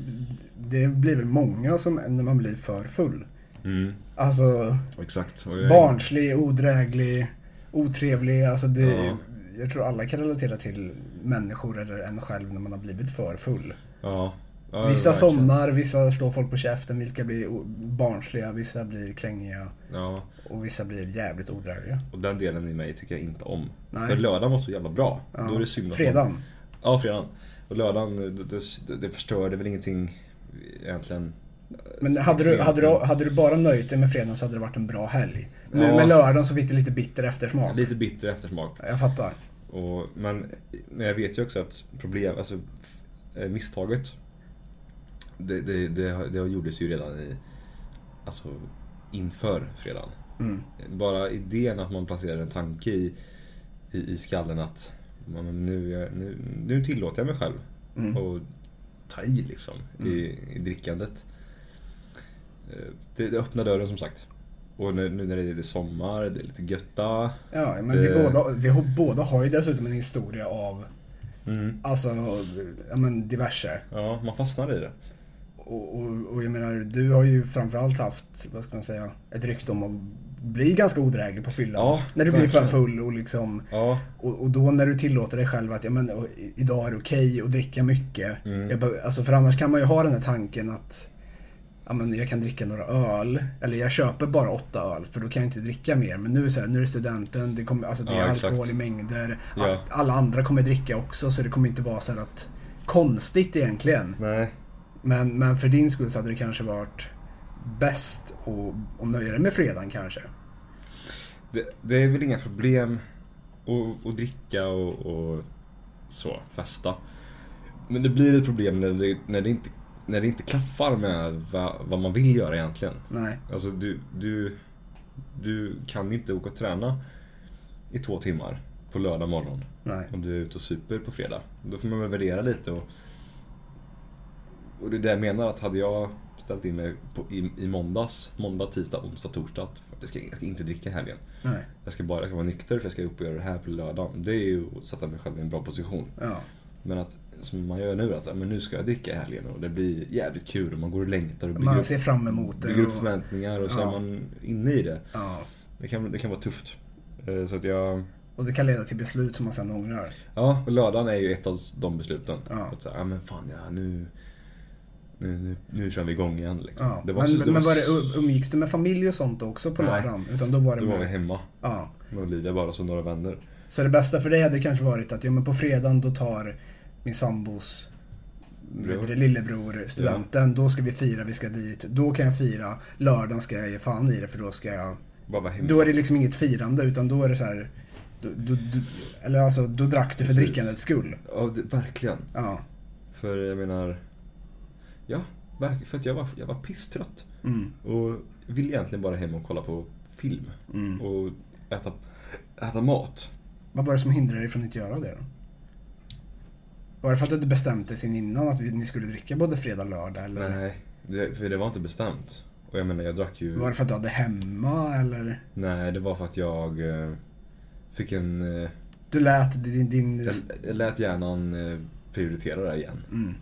[SPEAKER 2] det blir väl många som när man blir för full.
[SPEAKER 3] Mm,
[SPEAKER 2] Alltså
[SPEAKER 3] exakt. Jag-
[SPEAKER 2] barnslig, odräglig, otrevlig. Alltså det,
[SPEAKER 3] Ja.
[SPEAKER 2] Jag tror alla kan relatera till människor eller en själv när man har blivit för full.
[SPEAKER 3] Ja. Ja
[SPEAKER 2] Vissa
[SPEAKER 3] verkligen.
[SPEAKER 2] somnar, vissa slår folk på käften, vilka blir barnsliga, vissa blir klängiga
[SPEAKER 3] Ja,
[SPEAKER 2] och vissa blir jävligt odrägliga.
[SPEAKER 3] och den delen i mig tycker jag inte om.
[SPEAKER 2] Nej.
[SPEAKER 3] För lördagen var så jävla bra.
[SPEAKER 2] Ja.
[SPEAKER 3] Då är det synd
[SPEAKER 2] Fredagen.
[SPEAKER 3] Man... Ja, fredagen. Och lördagen, det, det, förstörde väl ingenting egentligen.
[SPEAKER 2] Men hade du, hade, du, hade du bara nöjt dig med fredagen så hade det varit en bra helg. Nu
[SPEAKER 3] Ja.
[SPEAKER 2] med lördagen så fick det lite bitter eftersmak.
[SPEAKER 3] Lite bitter eftersmak.
[SPEAKER 2] Jag fattar.
[SPEAKER 3] Och, men, men jag vet ju också att problem, alltså eh, misstaget det, det, det, det gjordes ju redan i, alltså inför fredagen.
[SPEAKER 2] Mm.
[SPEAKER 3] Bara idén att man placerar en tanke i, i, i skallen att man, nu, nu, nu tillåter jag mig själv
[SPEAKER 2] Mm.
[SPEAKER 3] att ta i liksom i, i drickandet. Eh, Det, det öppnar dörren som sagt. Och nu, nu när det är sommar, det är lite götta.
[SPEAKER 2] Ja, men vi,
[SPEAKER 3] Det-
[SPEAKER 2] båda, vi har, båda har ju dessutom en historia av
[SPEAKER 3] Mm.
[SPEAKER 2] Alltså, ja men diverse.
[SPEAKER 3] Ja, man fastnar i det.
[SPEAKER 2] Och, och, och jag menar, du har ju framförallt haft, vad ska man säga, ett rykte om att bli ganska odräglig på fyllan.
[SPEAKER 3] Ja,
[SPEAKER 2] när du blir för full och liksom
[SPEAKER 3] Ja,
[SPEAKER 2] och, och då när du tillåter dig själv att ja, men, idag är det okej att dricka mycket.
[SPEAKER 3] Mm.
[SPEAKER 2] Jag, alltså, för annars kan man ju ha den här tanken att ja, men jag kan dricka några öl. Eller jag köper bara åtta öl för då kan jag inte dricka mer. Men nu är det, så här, nu är det studenten, det, kommer, alltså, det är
[SPEAKER 3] Ja, exakt.
[SPEAKER 2] alkohol i mängder.
[SPEAKER 3] Ja.
[SPEAKER 2] All, alla andra kommer dricka också så det kommer inte vara så att konstigt egentligen.
[SPEAKER 3] nej.
[SPEAKER 2] Men, men för din skull så hade det kanske varit bäst att, att nöja dig med fredagen kanske.
[SPEAKER 3] Det, det är väl inga problem att, att dricka och, och så, festa. Men det blir ett problem när det, när det, inte, när det inte klaffar med vad, vad man vill göra egentligen.
[SPEAKER 2] Nej.
[SPEAKER 3] Alltså du, du, du kan inte åka och träna i två timmar på lördag morgon.
[SPEAKER 2] Nej.
[SPEAKER 3] Om du är ute och super på fredag. Då får man väl värdera lite och... Och det är det jag menar att hade jag ställt in mig på, i, i måndags, måndag, tisdag, onsdag, torsdag. Jag ska, jag ska inte dricka i helgen.
[SPEAKER 2] Nej.
[SPEAKER 3] Jag ska bara jag ska vara nykter för jag ska upp och göra det här på lördagen. Det är ju att sätta mig själv i en bra position.
[SPEAKER 2] Ja.
[SPEAKER 3] Men att, som man gör nu, att men nu ska jag dricka i helgen och det blir jävligt kul och man går och längtar och bygger,
[SPEAKER 2] Man ser fram emot det.
[SPEAKER 3] bygger upp
[SPEAKER 2] och-
[SPEAKER 3] förväntningar och så
[SPEAKER 2] Ja.
[SPEAKER 3] är man inne i det.
[SPEAKER 2] Ja.
[SPEAKER 3] Det kan, det kan vara tufft. Eh, Så att jag...
[SPEAKER 2] Och det kan leda till beslut som man sen ångrar.
[SPEAKER 3] Ja, och lördagen är ju ett av de besluten.
[SPEAKER 2] Ja.
[SPEAKER 3] Att säga, ja men fan ja, nu, nu, nu, nu kör vi igång igen liksom.
[SPEAKER 2] Ja.
[SPEAKER 3] Det var
[SPEAKER 2] men
[SPEAKER 3] så- det
[SPEAKER 2] men
[SPEAKER 3] var
[SPEAKER 2] det, umgicks du med familj och sånt också på
[SPEAKER 3] Nej.
[SPEAKER 2] lördagen? Utan då var det
[SPEAKER 3] Då var vi hemma
[SPEAKER 2] Ja.
[SPEAKER 3] med Olivia bara som några vänner.
[SPEAKER 2] Så det bästa för dig hade kanske varit att ja, men på fredagen då tar min sambos det, lillebror studenten. Då ska vi fira, vi ska dit. Då kan jag fira. Lördagen ska jag ge fan i det för då ska jag... Då är det liksom inget firande utan då är det så här... Då, då, då, eller alltså, då drack du för
[SPEAKER 3] Precis.
[SPEAKER 2] drickandets skull.
[SPEAKER 3] Ja, det, verkligen.
[SPEAKER 2] Ja.
[SPEAKER 3] För jag menar... Ja, för att jag var, jag var pisstrött.
[SPEAKER 2] Mm.
[SPEAKER 3] Och ville egentligen bara hem och kolla på film.
[SPEAKER 2] Mm.
[SPEAKER 3] Och äta, äta mat.
[SPEAKER 2] Vad var det som hindrade dig från att inte göra det då? Var det för att du inte bestämt dig sen innan att ni skulle dricka både fredag och lördag? Eller
[SPEAKER 3] Nej, det, för det var inte bestämt. Och jag menar, jag drack ju...
[SPEAKER 2] var det för att du hade hemma eller?
[SPEAKER 3] Nej, det var för att jag eh, fick en... Eh,
[SPEAKER 2] Du lät din... din...
[SPEAKER 3] jag, jag lät hjärnan eh, prioritera det igen.
[SPEAKER 2] Mm.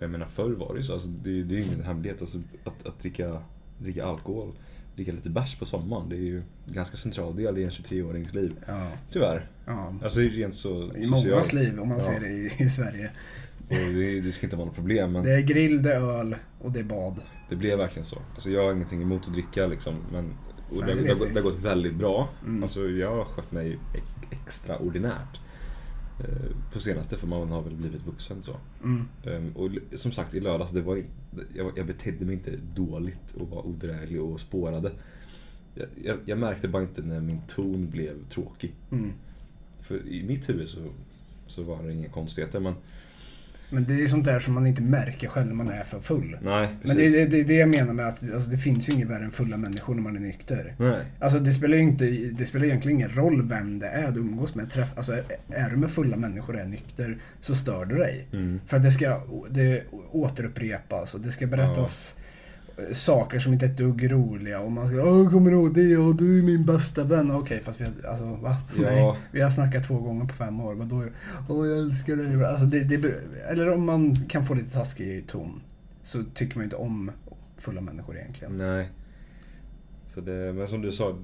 [SPEAKER 3] Jag menar förr var det ju så, alltså, det, det är ju ingen hemlighet. Alltså, att, att dricka, dricka alkohol, dricka lite bärs på sommaren, det är ju en ganska central del i en 23-årings liv.
[SPEAKER 2] Ja.
[SPEAKER 3] Tyvärr.
[SPEAKER 2] ja.
[SPEAKER 3] Alltså rent så
[SPEAKER 2] I mångas liv om man
[SPEAKER 3] Ja.
[SPEAKER 2] ser det i, i Sverige.
[SPEAKER 3] Det, det ska inte vara något problem men
[SPEAKER 2] Det är grill, det är öl och det är bad.
[SPEAKER 3] det blev verkligen så. Alltså jag har ingenting emot att dricka liksom. Men, och
[SPEAKER 2] Nej,
[SPEAKER 3] det,
[SPEAKER 2] det
[SPEAKER 3] det, har gått- väldigt bra.
[SPEAKER 2] Mm.
[SPEAKER 3] Alltså jag har skött mig ex- extraordinärt. Eh, På senaste för man har väl blivit vuxen så.
[SPEAKER 2] Mm.
[SPEAKER 3] Ehm, Och som sagt i lördags, det var inte, jag, jag betedde mig inte dåligt och var odräglig och spårade. Jag, jag, jag märkte bara inte när min ton blev tråkig.
[SPEAKER 2] Mm.
[SPEAKER 3] För i mitt huvud så, så var det inga konstigheter men
[SPEAKER 2] Men det är sånt där som man inte märker själv när man är för full.
[SPEAKER 3] nej
[SPEAKER 2] Men det är det, det, det jag menar med att alltså, det finns ju inget värre än fulla människor när man är nykter.
[SPEAKER 3] Nej.
[SPEAKER 2] Alltså det spelar ju inte, det spelar egentligen ingen roll vem det är du umgås med. Träff, alltså, är- du med fulla människor och är nykter så stör du dig.
[SPEAKER 3] Mm.
[SPEAKER 2] För att det ska det återupprepas och det ska berättas eh, saker som inte är ett dugg roliga. Och man ska Åh, kommer du ihåg det? Och du är min bästa vän. Okej, fast vi har, alltså va?
[SPEAKER 3] Ja.
[SPEAKER 2] Nej, vi har snackat två gånger på fem år. Vadå? Åh, jag älskar dig. Alltså, det, det, eller om man kan få lite taskig ton så tycker man ju inte om fulla människor egentligen.
[SPEAKER 3] Nej. Så det, men som du sa,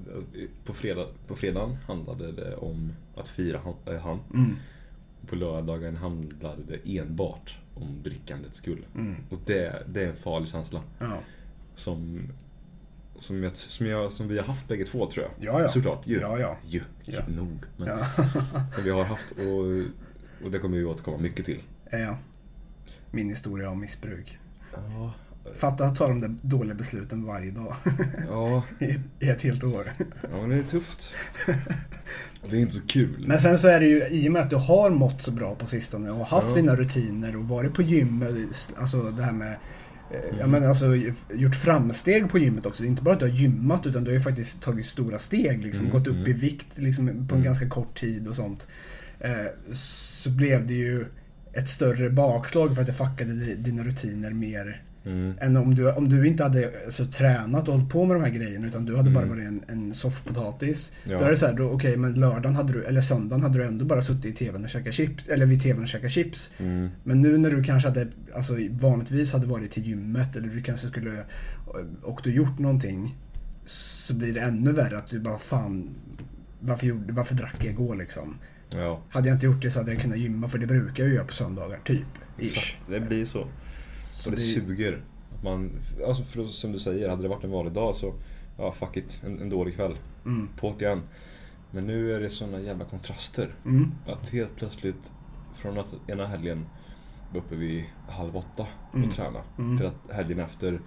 [SPEAKER 3] på, fredag, på fredagen handlade det om att fira han. Äh, han.
[SPEAKER 2] Mm.
[SPEAKER 3] På lördagen handlade det enbart om drickandets skull.
[SPEAKER 2] Mm.
[SPEAKER 3] Och det, det är en farlig känsla.
[SPEAKER 2] Ja.
[SPEAKER 3] Som, som, jag, som, jag, som vi har haft bägge två tror jag.
[SPEAKER 2] Ja, ja.
[SPEAKER 3] Såklart. Ju.
[SPEAKER 2] Ja, ja.
[SPEAKER 3] Ju.
[SPEAKER 2] Ja.
[SPEAKER 3] Nog. Men,
[SPEAKER 2] Ja.
[SPEAKER 3] Som vi har haft och, och det kommer vi återkomma mycket till.
[SPEAKER 2] ja. Min historia om missbruk.
[SPEAKER 3] Ja.
[SPEAKER 2] Fatta att ta de där dåliga besluten varje dag.
[SPEAKER 3] Ja,
[SPEAKER 2] I, ett helt år.
[SPEAKER 3] ja men det är tufft. Det är inte så kul.
[SPEAKER 2] Men sen så är det ju i och med att du har mått så bra på sistone och haft
[SPEAKER 3] Ja.
[SPEAKER 2] dina rutiner och varit på gym. Alltså det här med
[SPEAKER 3] Mm.
[SPEAKER 2] Ja men alltså gjort framsteg på gymmet också. Inte bara att du har gymmat utan du har ju faktiskt tagit stora steg. Liksom,
[SPEAKER 3] Mm,
[SPEAKER 2] gått upp
[SPEAKER 3] mm.
[SPEAKER 2] i vikt liksom, på en ganska kort tid och sånt. Eh, så blev det ju ett större bakslag för att det fuckade di- dina rutiner mer
[SPEAKER 3] Mm.
[SPEAKER 2] än om du, om du inte hade så, tränat och hållit på med de här grejerna utan du hade bara
[SPEAKER 3] Mm.
[SPEAKER 2] varit en, en soffpotatis.
[SPEAKER 3] Ja.
[SPEAKER 2] Då är det så här, då, okej men lördagen hade du, eller söndagen hade du ändå bara suttit i tvn och käkat chips, eller vid tvn och käkat chips.
[SPEAKER 3] Mm.
[SPEAKER 2] Men nu när du kanske hade, alltså vanligtvis hade varit till gymmet eller du kanske skulle, och du gjort någonting. Så blir det ännu värre att du bara fan, varför, gjorde, varför drack jag igår liksom?
[SPEAKER 3] Ja.
[SPEAKER 2] Hade jag inte gjort det så hade jag kunnat gymma för det brukar jag göra på söndagar, typ. Ish.
[SPEAKER 3] Det blir så.
[SPEAKER 2] Så
[SPEAKER 3] och det,
[SPEAKER 2] det-
[SPEAKER 3] suger. Att man, alltså för, som du säger, hade det varit en vanlig dag så, ja fuck it, en, en dålig kväll.
[SPEAKER 2] Mm.
[SPEAKER 3] På't igen. Men nu är det såna jävla kontraster.
[SPEAKER 2] Mm.
[SPEAKER 3] Att helt plötsligt, från att ena helgen var uppe vid halv åtta och
[SPEAKER 2] Mm.
[SPEAKER 3] träna.
[SPEAKER 2] Mm.
[SPEAKER 3] Till att helgen efter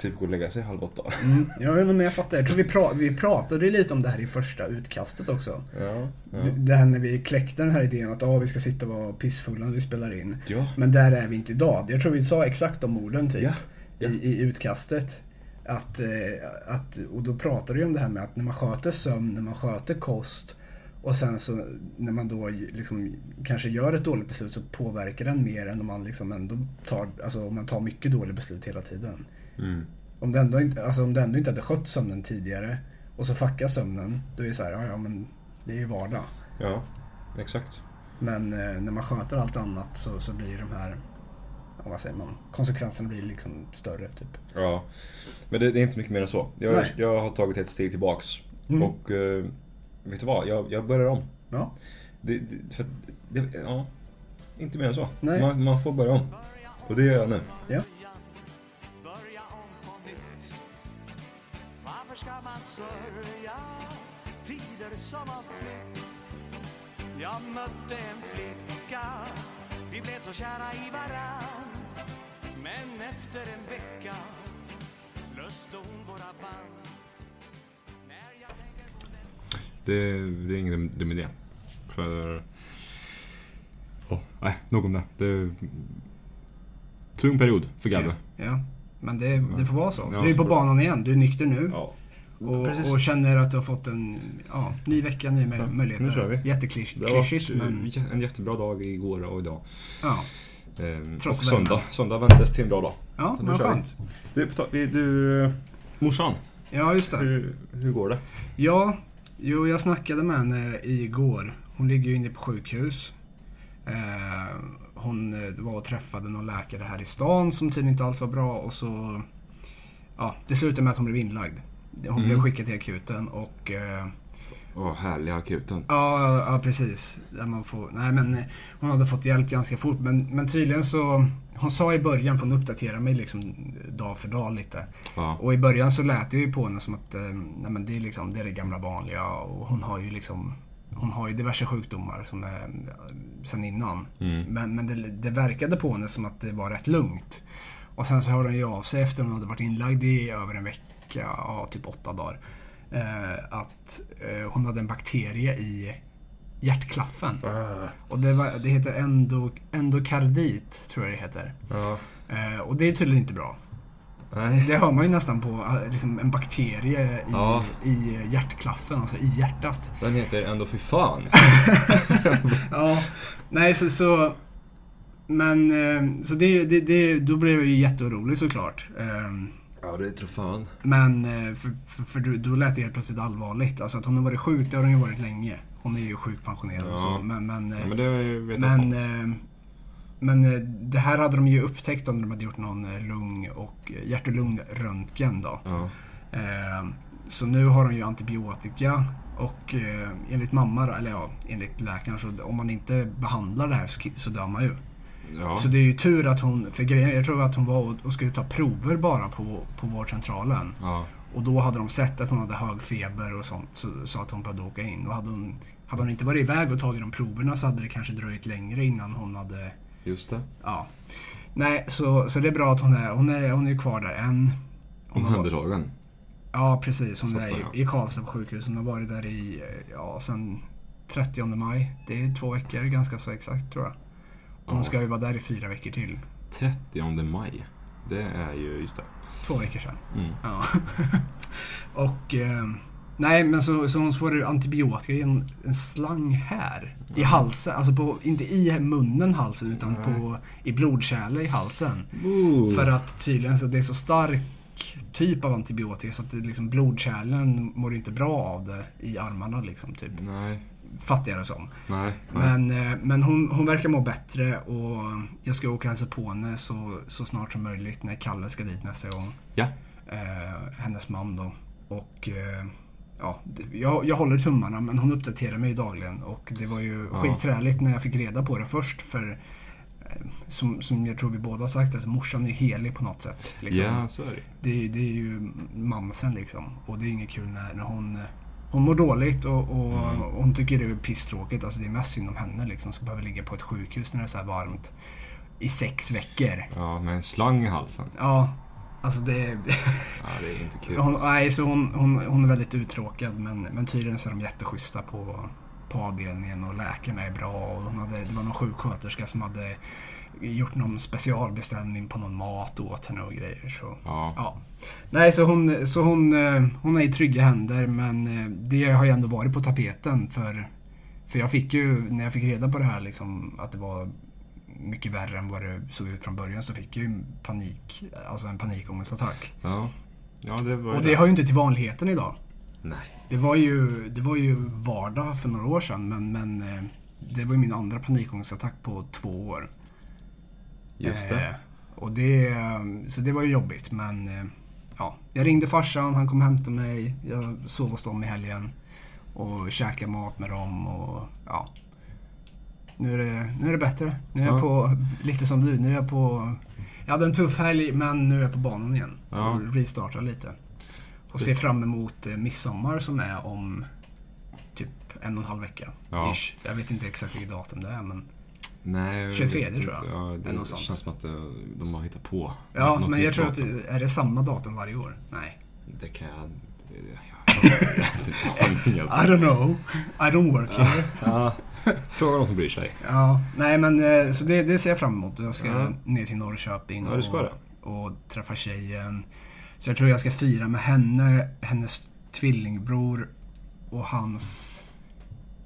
[SPEAKER 3] typ gå och lägga sig halv åtta.
[SPEAKER 2] Mm, ja, men jag fattar. Jag tror vi, pra vi pratade lite om det här i första utkastet också.
[SPEAKER 3] Ja, ja.
[SPEAKER 2] Det här när vi kläckte den här idén att ah, vi ska sitta och vara pissfulla när vi spelar in.
[SPEAKER 3] Ja.
[SPEAKER 2] Men där är vi inte idag. Jag tror vi sa exakt de orden typ.
[SPEAKER 3] Ja, ja.
[SPEAKER 2] I, I utkastet. Att, eh, att, och då pratade vi om det här med att när man sköter sömn, när man sköter kost och sen så när man då liksom kanske gör ett dåligt beslut så påverkar den mer än om man liksom ändå tar, alltså om man tar mycket dåliga beslut hela tiden.
[SPEAKER 3] Mm.
[SPEAKER 2] Om du ändå inte, alltså om du ändå inte hade skött sömnen tidigare och så fuckar sömnen, då är det så här, ja, ja men det är ju vardag.
[SPEAKER 3] ja, exakt.
[SPEAKER 2] Men eh, när man sköter allt annat så, så blir de här, ja, vad säger man, konsekvenserna blir liksom större typ.
[SPEAKER 3] Ja. Men det, det är inte så mycket mer än så. Jag,
[SPEAKER 2] Nej.
[SPEAKER 3] jag har tagit ett steg tillbaks.
[SPEAKER 2] Mm.
[SPEAKER 3] Och eh, vet du vad? Jag, jag börjar om.
[SPEAKER 2] Ja,
[SPEAKER 3] Det, det, för, det, ja, inte mer än så.
[SPEAKER 2] Nej.
[SPEAKER 3] Man, man får börja om. Och det gör jag nu.
[SPEAKER 2] ja.
[SPEAKER 1] Som har flytt Jag mötte en flicka Vi blev så kära i varann Men efter en vecka löste hon våra band När jag tänker på det
[SPEAKER 3] Det, det är ingen dum idé. För... Oh, nej, nog om det. det är... Tung period för Gabbe.
[SPEAKER 2] ja. Men det, det får vara så.
[SPEAKER 3] Ja,
[SPEAKER 2] du är på banan igen, du är nykter nu.
[SPEAKER 3] Ja.
[SPEAKER 2] Och, och känner att du har fått en ja, ny vecka, nya
[SPEAKER 3] Ja,
[SPEAKER 2] möjligheter.
[SPEAKER 3] nu kör vi.
[SPEAKER 2] Jätteklyschigt,
[SPEAKER 3] Det har varit
[SPEAKER 2] men
[SPEAKER 3] eh, en jättebra dag igår och idag.
[SPEAKER 2] ja.
[SPEAKER 3] Ehm, och söndag.
[SPEAKER 2] värmen.
[SPEAKER 3] Söndag väntas till en bra dag.
[SPEAKER 2] Ja,
[SPEAKER 3] vi.
[SPEAKER 2] skönt.
[SPEAKER 3] Du, du eh, morsan.
[SPEAKER 2] Ja, just det.
[SPEAKER 3] Hur, hur går det?
[SPEAKER 2] Ja, jo, jag snackade med henne igår. Hon ligger ju inne på sjukhus. Eh, hon var och träffade någon läkare här i stan som tydligen inte alls var bra och så... Ja, det slutade med att hon blev inlagd. Hon
[SPEAKER 3] Mm.
[SPEAKER 2] blev skickad till akuten och... Eh,
[SPEAKER 3] Åh, härliga akuten.
[SPEAKER 2] ja, ja, precis. Där man får, nej, men eh, hon hade fått hjälp ganska fort. Men, men tydligen så... Hon sa i början, för hon uppdaterade mig liksom dag för dag lite.
[SPEAKER 3] Ja.
[SPEAKER 2] Och i början så lät det ju på henne som att eh, nej men det, är liksom, det är det gamla vanliga och hon har ju liksom hon har ju diverse sjukdomar som är sen innan.
[SPEAKER 3] Mm.
[SPEAKER 2] Men, men det, det verkade på henne som att det var rätt lugnt. Och sen så hörde hon ju av sig efter hon hade varit inlagd i över en vecka, ja, typ åtta dagar. Eh, att eh, hon hade en bakterie i hjärtklaffen.
[SPEAKER 3] Ah,
[SPEAKER 2] Och det, var, det heter endo, endokardit, tror jag det heter.
[SPEAKER 3] ja.
[SPEAKER 2] Eh, och det är tydligen inte bra.
[SPEAKER 3] Nej.
[SPEAKER 2] Det hör man ju nästan på eh, liksom en bakterie i,
[SPEAKER 3] Ja.
[SPEAKER 2] i hjärtklaffen, alltså i hjärtat.
[SPEAKER 3] Den heter ändå fy fan.
[SPEAKER 2] Ja, nej så... så men eh, så det, det, det, då blev jag ju jätteorolig såklart. Ehm,
[SPEAKER 3] Ja, det tror fan.
[SPEAKER 2] Men eh, för, för, för då- lät det helt plötsligt allvarligt. Alltså att hon har varit sjuk, det har hon ju varit länge. Hon är ju sjukpensionerad och
[SPEAKER 3] Ja.
[SPEAKER 2] så. Men, men, eh,
[SPEAKER 3] Ja, men det
[SPEAKER 2] men, eh, men eh, det här hade de ju upptäckt om de hade gjort någon eh, lung och hjärt och lungröntgen då.
[SPEAKER 3] Ja.
[SPEAKER 2] Eh, Så nu har de ju antibiotika och eh, enligt mamma, eller ja, enligt läkaren så om man inte behandlar det här så, så dör man ju.
[SPEAKER 3] Ja.
[SPEAKER 2] Så det är ju tur att hon, för grejen, jag tror att hon var och, skulle ta prover bara på, på vårdcentralen.
[SPEAKER 3] ja.
[SPEAKER 2] Och då hade de sett att hon hade hög feber och sånt så sa att hon behövde åka in. Och hade hon, hade hon inte varit iväg och tagit de proverna så hade det kanske dröjt längre innan hon hade
[SPEAKER 3] Just det.
[SPEAKER 2] Ja. Nej, så, så det är bra att hon är, hon är, hon är kvar där än. Hon
[SPEAKER 3] Omhändertagen.
[SPEAKER 2] ja, precis. Hon
[SPEAKER 3] Så
[SPEAKER 2] är i, i Karlstad på sjukhus. Hon har varit där i, ja, sen 30 maj. Det är två veckor ganska så exakt tror jag. Hon ska ju vara där i fyra veckor till.
[SPEAKER 3] 30 maj. Det är ju, just det.
[SPEAKER 2] Två veckor sedan.
[SPEAKER 3] Mm.
[SPEAKER 2] Ja. och eh, nej, men så, så hon får antibiotika i en, en slang här. I halsen. Alltså på, inte i munnen halsen utan på, i blodkärlet i halsen. För att tydligen så det är så stark typ av antibiotika så att det liksom blodkärlen mår inte bra av det i armarna liksom typ.
[SPEAKER 3] Nej.
[SPEAKER 2] Fattar jag det som.
[SPEAKER 3] Nej. nej.
[SPEAKER 2] Men, eh, men hon, hon verkar må bättre och jag ska åka och hälsa på henne så, så snart som möjligt när Kalle ska dit nästa gång.
[SPEAKER 3] Ja.
[SPEAKER 2] Eh, hennes man då. Och eh, ja, jag, jag håller tummarna men hon uppdaterar mig dagligen och det var ju
[SPEAKER 3] Ja.
[SPEAKER 2] skitträligt när jag fick reda på det först för eh, som, som jag tror vi båda har sagt, alltså, morsan är helig på något sätt. Liksom.
[SPEAKER 3] Ja, så är det.
[SPEAKER 2] Det, det är ju mamsen liksom. Och det är inget kul när, när hon, eh, hon mår dåligt och, och,
[SPEAKER 3] Mm.
[SPEAKER 2] hon tycker det är pisstråkigt. Alltså det är mest synd om henne liksom som behöver ligga på ett sjukhus när det är så här varmt i sex veckor.
[SPEAKER 3] Ja, med en slang i halsen.
[SPEAKER 2] Ja, Alltså det...
[SPEAKER 3] Ja, det är inte kul.
[SPEAKER 2] hon, nej, så hon, hon, hon är väldigt uttråkad men, men tydligen så är de jätteschyssta på, på avdelningen och läkarna är bra. Och hon hade, det var någon sjuksköterska som hade gjort någon specialbeställning på någon mat åt henne och grejer. Så,
[SPEAKER 3] Ja.
[SPEAKER 2] ja. Nej, så, hon, så hon, eh, hon är i trygga händer men eh, det har ju ändå varit på tapeten för, för jag fick ju, när jag fick reda på det här liksom, att det var mycket värre än vad det såg ut från början så fick jag ju panik, alltså en panikångestattack.
[SPEAKER 3] Ja. Ja, det var
[SPEAKER 2] Och det har ju inte till vanligheten idag.
[SPEAKER 3] Nej.
[SPEAKER 2] Det var ju, det var ju vardag för några år sedan men, men eh, det var ju min andra panikångestattack på två år.
[SPEAKER 3] Just det.
[SPEAKER 2] Eh, och det, eh, så det var ju jobbigt men eh, ja, jag ringde farsan, han kom och hämtade mig. Jag sov hos dem i helgen och käkade mat med dem och ja. Nu är det, nu är det bättre. Nu är jag
[SPEAKER 3] Ja.
[SPEAKER 2] på, lite som du, nu är jag på Jag hade en tuff helg men nu är jag på banan igen.
[SPEAKER 3] Ja.
[SPEAKER 2] Och restartar lite. Och ser fram emot eh, midsommar som är om typ en och en halv vecka.
[SPEAKER 3] Ja.
[SPEAKER 2] Jag vet inte exakt vilket datum det är men
[SPEAKER 3] Nej, jag
[SPEAKER 2] 23
[SPEAKER 3] vet inte.
[SPEAKER 2] tror jag.
[SPEAKER 3] Ja, det
[SPEAKER 2] något sånt.
[SPEAKER 3] känns som att det, de har hittat på.
[SPEAKER 2] Ja,
[SPEAKER 3] något
[SPEAKER 2] men jag tror att det, är det samma datum varje år? Nej.
[SPEAKER 3] Det kan jag... Jag, jag, jag, jag,
[SPEAKER 2] I don't know. I don't work here.
[SPEAKER 3] ja, Fråga någon som bryr sig.
[SPEAKER 2] Ja, nej men eh, så det, det ser jag fram emot. Jag ska
[SPEAKER 3] Ja.
[SPEAKER 2] ner till Norrköping
[SPEAKER 3] Ja, du ska
[SPEAKER 2] och, och träffa tjejen. Så jag tror jag ska fira med henne, hennes tvillingbror och hans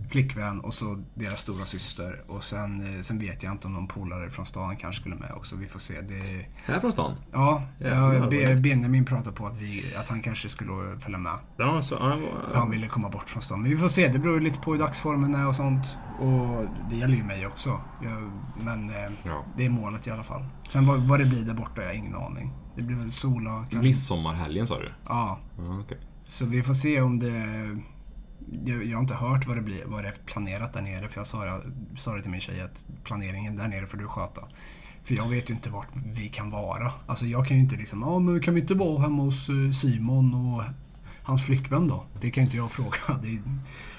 [SPEAKER 2] flickvän och så deras stora syster. Och sen, eh, sen vet jag inte om någon polare från stan kanske skulle med också. Vi får se. Det,
[SPEAKER 3] Här från stan?
[SPEAKER 2] ja, ja, Be-. Benjamin pratade på att, vi, att han kanske skulle följa med.
[SPEAKER 3] Ja, så, ja,
[SPEAKER 2] Han ville komma bort från stan. Men vi får se. Det beror lite på hur dagsformen är och sånt. Och det gäller ju mig också. Jag, men eh,
[SPEAKER 3] ja.
[SPEAKER 2] det är målet i alla fall. Sen vad, vad det blir där borta har jag ingen aning. Det blir väl sola kanske.
[SPEAKER 3] Midsommarhelgen sa du?
[SPEAKER 2] Ja.
[SPEAKER 3] Ja, okej.
[SPEAKER 2] Så vi får se om det... Jag, jag har inte hört vad det, blir, vad det är planerat där nere. För jag sa, sa det till min tjej att planeringen där nere får du sköta. För jag vet ju inte vart vi kan vara. Alltså jag kan ju inte liksom, ja men kan vi inte vara hemma hos eh, Simon och hans flickvän då? Det kan inte jag fråga. Är,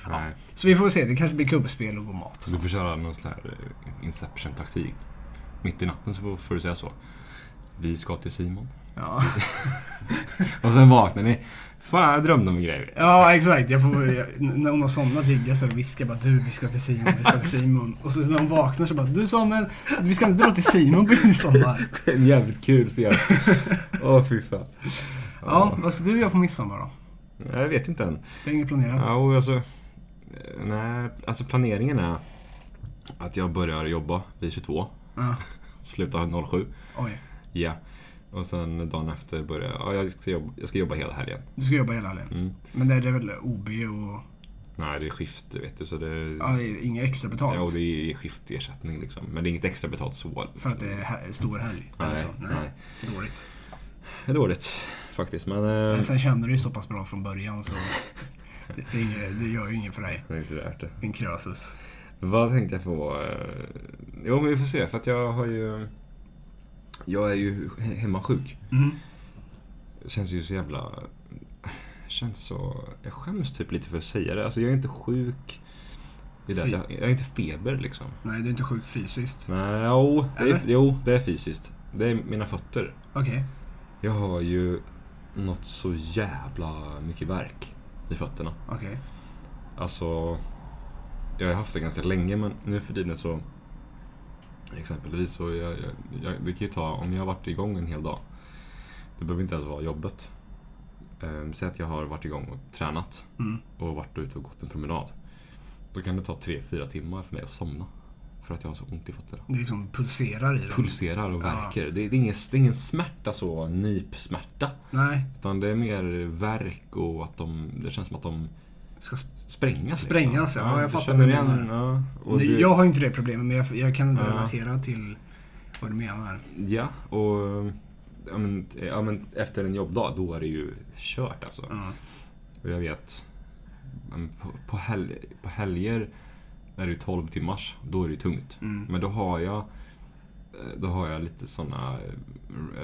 [SPEAKER 3] Nej.
[SPEAKER 2] så vi får se, det kanske blir kubbspel och god mat.
[SPEAKER 3] Du får köra någon sån här eh, Inception-taktik. Mitt i natten så får- får du säga så. Vi ska till Simon.
[SPEAKER 2] Ja.
[SPEAKER 3] Och sen vaknar ni. Fan, jag drömde om en grej.
[SPEAKER 2] ja, exakt. Jag får, jag, när hon har somnat ligger jag så och viskar bara du, vi ska till Simon, vi ska till Simon. Och så när hon vaknar så bara, du Samuel, vi ska inte dra till Simon på midsommar.
[SPEAKER 3] En jävligt kul scen. Åh, fy fan.
[SPEAKER 2] Ja, vad ska du göra på midsommar då?
[SPEAKER 3] Jag vet inte än.
[SPEAKER 2] Det är inget planerat.
[SPEAKER 3] Ja, och alltså, eh, nej, alltså planeringen är att jag börjar jobba vid 22.
[SPEAKER 2] Ja.
[SPEAKER 3] Slutar 07.
[SPEAKER 2] Oj,
[SPEAKER 3] Ja. Och sen dagen efter börjar jag, ja, jag, ska jobba, jag ska jobba hela helgen.
[SPEAKER 2] du ska jobba hela helgen.
[SPEAKER 3] Mm.
[SPEAKER 2] Men det är väl OB och
[SPEAKER 3] Nej, det är skift vet du. Så det,
[SPEAKER 2] ja, det är inget extra betalt?
[SPEAKER 3] ja, det är skiftersättning liksom. Men det är inget extra betalt så.
[SPEAKER 2] För att det är stor helg? eller
[SPEAKER 3] Nej,
[SPEAKER 2] så?
[SPEAKER 3] nej.
[SPEAKER 2] Dåligt.
[SPEAKER 3] Det är dåligt faktiskt. Men eh,
[SPEAKER 2] Men sen känner du ju så pass bra från början så det, det, inget, det gör ju inget för dig.
[SPEAKER 3] det är inte värt det.
[SPEAKER 2] Din krösus.
[SPEAKER 3] Vad tänkte jag på? Eh, Jo, men vi får se. För att jag har ju... Jag är ju he- hemmasjuk.
[SPEAKER 2] Mm.
[SPEAKER 3] Det känns ju så jävla... Känns så... Jag skäms typ lite för att säga det. Alltså jag är inte sjuk. Det är jag, jag är inte feber liksom.
[SPEAKER 2] Nej, du är inte sjuk fysiskt.
[SPEAKER 3] Nej, jo det, är, jo, det är fysiskt. Det är mina fötter.
[SPEAKER 2] Okej.
[SPEAKER 3] Jag har ju något så jävla mycket värk i fötterna.
[SPEAKER 2] Okej.
[SPEAKER 3] Alltså, jag har haft det ganska länge men nu för tiden så Exempelvis så jag, jag, jag, det kan ju ta, om jag har varit igång en hel dag Det behöver inte ens vara jobbet um, Säg att jag har varit igång och tränat
[SPEAKER 2] Mm.
[SPEAKER 3] och varit ute och gått en promenad Då kan det ta 3-4 timmar för mig att somna För att jag har så ont i fötterna
[SPEAKER 2] Det liksom pulserar i dem.
[SPEAKER 3] Pulserar och
[SPEAKER 2] Ja.
[SPEAKER 3] värker. Det, det, är ingen, det är ingen smärta så, nypsmärta
[SPEAKER 2] Nej,
[SPEAKER 3] Utan det är mer värk och att de, det känns som att de
[SPEAKER 2] ska sp-
[SPEAKER 3] sprängas.
[SPEAKER 2] Sprängas, ja, jag fattar vad du menar.
[SPEAKER 3] Ja, du,
[SPEAKER 2] Jag har inte det problemet men jag, jag kan inte
[SPEAKER 3] Ja.
[SPEAKER 2] relatera till vad du menar.
[SPEAKER 3] ja, och ja, men, ja, men efter en jobbdag då är det ju kört alltså.
[SPEAKER 2] Ja.
[SPEAKER 3] Och jag vet, på, på, helg, på helger är det ju 12 timmars, då är det tungt.
[SPEAKER 2] Mm.
[SPEAKER 3] Men då har jag eh, då har jag lite sådana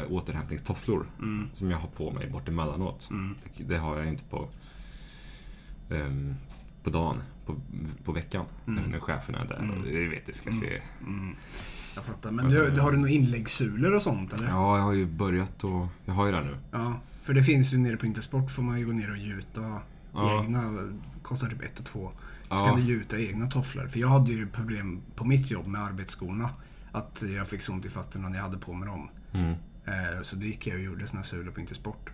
[SPEAKER 3] återhämtningstofflor
[SPEAKER 2] Mm.
[SPEAKER 3] som jag har på mig bort emellanåt.
[SPEAKER 2] Mm.
[SPEAKER 3] Det, det har jag inte på ehm, på dagen, på, på veckan.
[SPEAKER 2] Mm.
[SPEAKER 3] När cheferna är där. Och det vet, det ska se.
[SPEAKER 2] Jag fattar. Men du, du har du några inläggssulor och sånt eller?
[SPEAKER 3] Ja, jag har ju börjat och jag har ju det nu.
[SPEAKER 2] Ja, för det finns ju nere på Intersport får man ju gå ner och gjuta
[SPEAKER 3] Ja.
[SPEAKER 2] egna. Kostar typ ett och två. Så
[SPEAKER 3] Ja.
[SPEAKER 2] kan du gjuta egna tofflor. För jag hade ju problem på mitt jobb med arbetsskorna. Att jag fick så ont i fötterna när jag hade på mig dem.
[SPEAKER 3] Mm.
[SPEAKER 2] Eh, så då gick jag och gjorde såna här sulor på Intersport.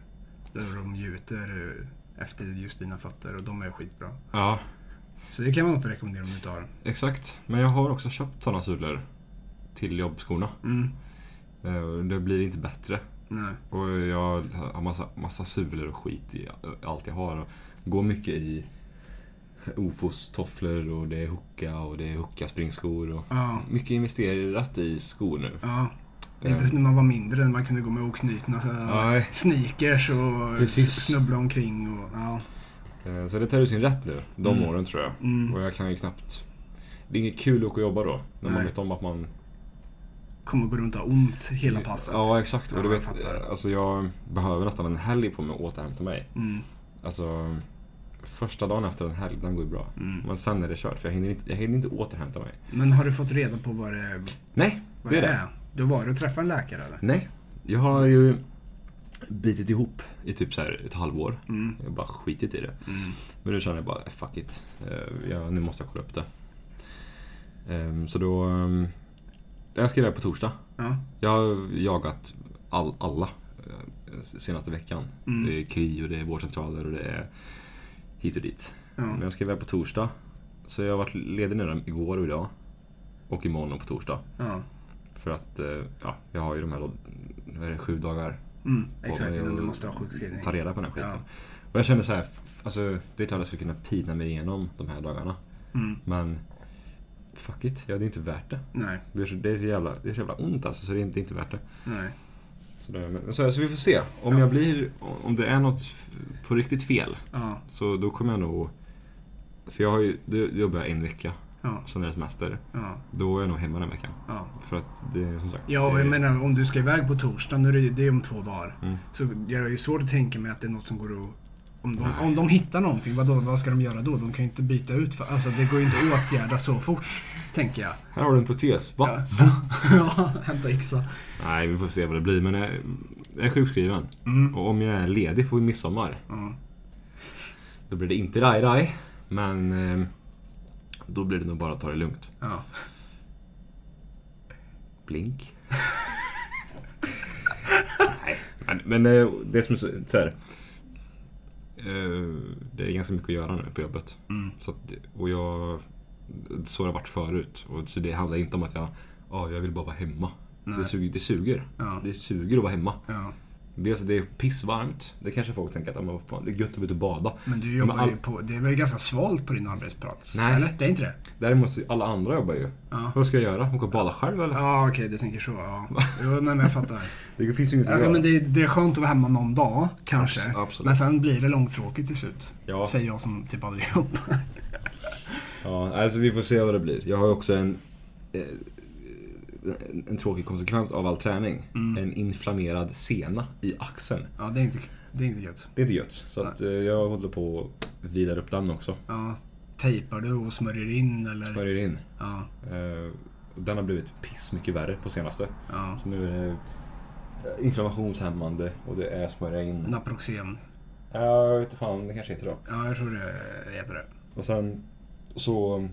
[SPEAKER 2] Där de gjuter eh, efter just dina fötter och de är skitbra.
[SPEAKER 3] Ja,
[SPEAKER 2] Så det kan man inte rekommendera om du inte har.
[SPEAKER 3] exakt. Men jag har också köpt sådana sulor till jobbskorna.
[SPEAKER 2] Mm.
[SPEAKER 3] Eh, Det blir inte bättre.
[SPEAKER 2] Nej.
[SPEAKER 3] Och jag har massa, massa sulor och skit i allt jag har. Går mycket i Ofos tofflor och det är Hoka och det är Hoka springskor. Och
[SPEAKER 2] Ja.
[SPEAKER 3] mycket investerat i skor nu.
[SPEAKER 2] Ja. Är inte när man var mindre när man kunde gå med oknutna
[SPEAKER 3] Nej.
[SPEAKER 2] sneakers och
[SPEAKER 3] Precis.
[SPEAKER 2] snubbla omkring. Och, ja.
[SPEAKER 3] Eh, Så det tar ut sin rätt nu, de
[SPEAKER 2] Mm.
[SPEAKER 3] åren tror jag.
[SPEAKER 2] Mm.
[SPEAKER 3] Och jag kan ju knappt... Det är inget kul att åka och jobba då. När man
[SPEAKER 2] Nej.
[SPEAKER 3] vet om att man...
[SPEAKER 2] Kommer gå runt och ha ont hela passet.
[SPEAKER 3] Ja exakt. Och
[SPEAKER 2] Ja,
[SPEAKER 3] du
[SPEAKER 2] jag
[SPEAKER 3] vet,
[SPEAKER 2] fattar.
[SPEAKER 3] alltså jag behöver nästan en helg på mig att återhämta mig.
[SPEAKER 2] Mm.
[SPEAKER 3] Alltså första dagen efter en helg, den går ju bra.
[SPEAKER 2] Mm.
[SPEAKER 3] Men sen är det kört för jag hinner, inte, jag hinner inte återhämta mig.
[SPEAKER 2] Men har du fått reda på vad det,
[SPEAKER 3] Nej,
[SPEAKER 2] vad
[SPEAKER 3] det är det.
[SPEAKER 2] Du varit och träffat en läkare eller?
[SPEAKER 3] Nej, jag har ju bitit ihop i typ så här ett halvår.
[SPEAKER 2] Mm.
[SPEAKER 3] Jag har bara skitit i det.
[SPEAKER 2] Mm.
[SPEAKER 3] Men nu känner jag bara, eh, fuck it. Eh, Jag, nu måste jag kolla upp det. Ehm, Så då... ehm, Jag ska iväg på torsdag.
[SPEAKER 2] Ja.
[SPEAKER 3] Jag har jagat all, alla eh, senaste veckan.
[SPEAKER 2] Mm.
[SPEAKER 3] Det är KRI och det är vårdcentraler och det är hit och dit.
[SPEAKER 2] Ja.
[SPEAKER 3] Men jag ska iväg på torsdag. Så jag har varit ledig nu igår och idag. Och imorgon och på torsdag.
[SPEAKER 2] ja.
[SPEAKER 3] För att eh, ja, jag har ju de här då, är det, sju dagar
[SPEAKER 2] Mm. Exakt, innan du måste ha sjukskrivning.
[SPEAKER 3] ta reda på den här skiten.
[SPEAKER 2] Ja.
[SPEAKER 3] Och jag kände så här, alltså det är klart jag skulle kunna pina mig igenom de här dagarna.
[SPEAKER 2] Mm.
[SPEAKER 3] Men fuck it, ja, det är inte värt det.
[SPEAKER 2] Nej,
[SPEAKER 3] Det är så, det är så, jävla, det är så jävla ont alltså, så det är inte, det är inte värt det.
[SPEAKER 2] nej.
[SPEAKER 3] Så, det, men, så, så vi får se. Om jag blir, om det är något på riktigt fel.
[SPEAKER 2] Ja,
[SPEAKER 3] Så då kommer jag nog... För jag har ju, då jobbar jag en vecka,
[SPEAKER 2] ja,
[SPEAKER 3] sen är det semester.
[SPEAKER 2] ja.
[SPEAKER 3] Då är jag nog hemma den veckan.
[SPEAKER 2] ja.
[SPEAKER 3] För att det är som sagt...
[SPEAKER 2] Ja, jag menar om du ska iväg på torsdag, nu är det, det är om två dagar.
[SPEAKER 3] Mm.
[SPEAKER 2] Så jag är ju svårt att tänka mig att det är något som går att... Om de,
[SPEAKER 3] Nej.
[SPEAKER 2] om de hittar någonting, vadå, vad ska de göra då? De kan ju inte byta ut för, Alltså det går ju inte att åtgärda så fort, tänker jag.
[SPEAKER 3] Här har du en protes. Va?
[SPEAKER 2] Ja, ja hämta yxa.
[SPEAKER 3] Nej, vi får se vad det blir. Men jag, är sjukskriven.
[SPEAKER 2] Mm.
[SPEAKER 3] Och om jag är ledig på midsommar,
[SPEAKER 2] Ja.
[SPEAKER 3] då blir det inte raj-raj. Men eh, då blir det nog bara att ta det lugnt.
[SPEAKER 2] Ja.
[SPEAKER 3] Blink. Nej, men, men eh, det som är så, här, eh, Det är ganska mycket att göra nu på jobbet.
[SPEAKER 2] Mm.
[SPEAKER 3] Så att, och jag, så har det varit förut. Och så det handlar inte om att jag, ja, jag vill bara vara hemma.
[SPEAKER 2] Nej.
[SPEAKER 3] Det suger, det suger.
[SPEAKER 2] Ja.
[SPEAKER 3] Det suger att vara hemma.
[SPEAKER 2] ja.
[SPEAKER 3] Dels det är pissvarmt. Det kanske folk tänker att men fan, det är gött att gå ut och bada.
[SPEAKER 2] Men du jobbar
[SPEAKER 3] all-
[SPEAKER 2] ju på... Det är väl ganska svalt på din arbetsplats?
[SPEAKER 3] Nej.
[SPEAKER 2] Eller? Det är inte det?
[SPEAKER 3] Däremot så alla andra jobbar ju.
[SPEAKER 2] Ja.
[SPEAKER 3] Vad ska jag göra? Åka och bada själv eller?
[SPEAKER 2] Ja, okej, du tänker så. Ja. Jo, nej, men jag fattar.
[SPEAKER 3] Det finns ju inget att
[SPEAKER 2] Alltså, men det, det är skönt att vara hemma någon dag, kanske.
[SPEAKER 3] Abs- absolut.
[SPEAKER 2] Men sen blir det långtråkigt till slut.
[SPEAKER 3] Ja.
[SPEAKER 2] Säger jag som typ aldrig jobbar.
[SPEAKER 3] Ja, alltså vi får se vad det blir. Jag har ju också en, eh, en, en tråkig konsekvens av all träning.
[SPEAKER 2] Mm.
[SPEAKER 3] En inflammerad sena i axeln.
[SPEAKER 2] Ja, det är inte, det är inte gött.
[SPEAKER 3] Det är inte gött. Så att, eh, jag håller på att vila upp den också.
[SPEAKER 2] Ja. Tejpar du och smörjer in eller?
[SPEAKER 3] Smörjer in.
[SPEAKER 2] Ja,
[SPEAKER 3] Eh, och den har blivit piss mycket värre på senaste.
[SPEAKER 2] ja.
[SPEAKER 3] Så nu är det eh, inflammationshämmande och det är smörja in.
[SPEAKER 2] Naproxen.
[SPEAKER 3] Ja, jag vet inte fan, det kanske heter då.
[SPEAKER 2] Ja, jag tror det heter det.
[SPEAKER 3] Och sen så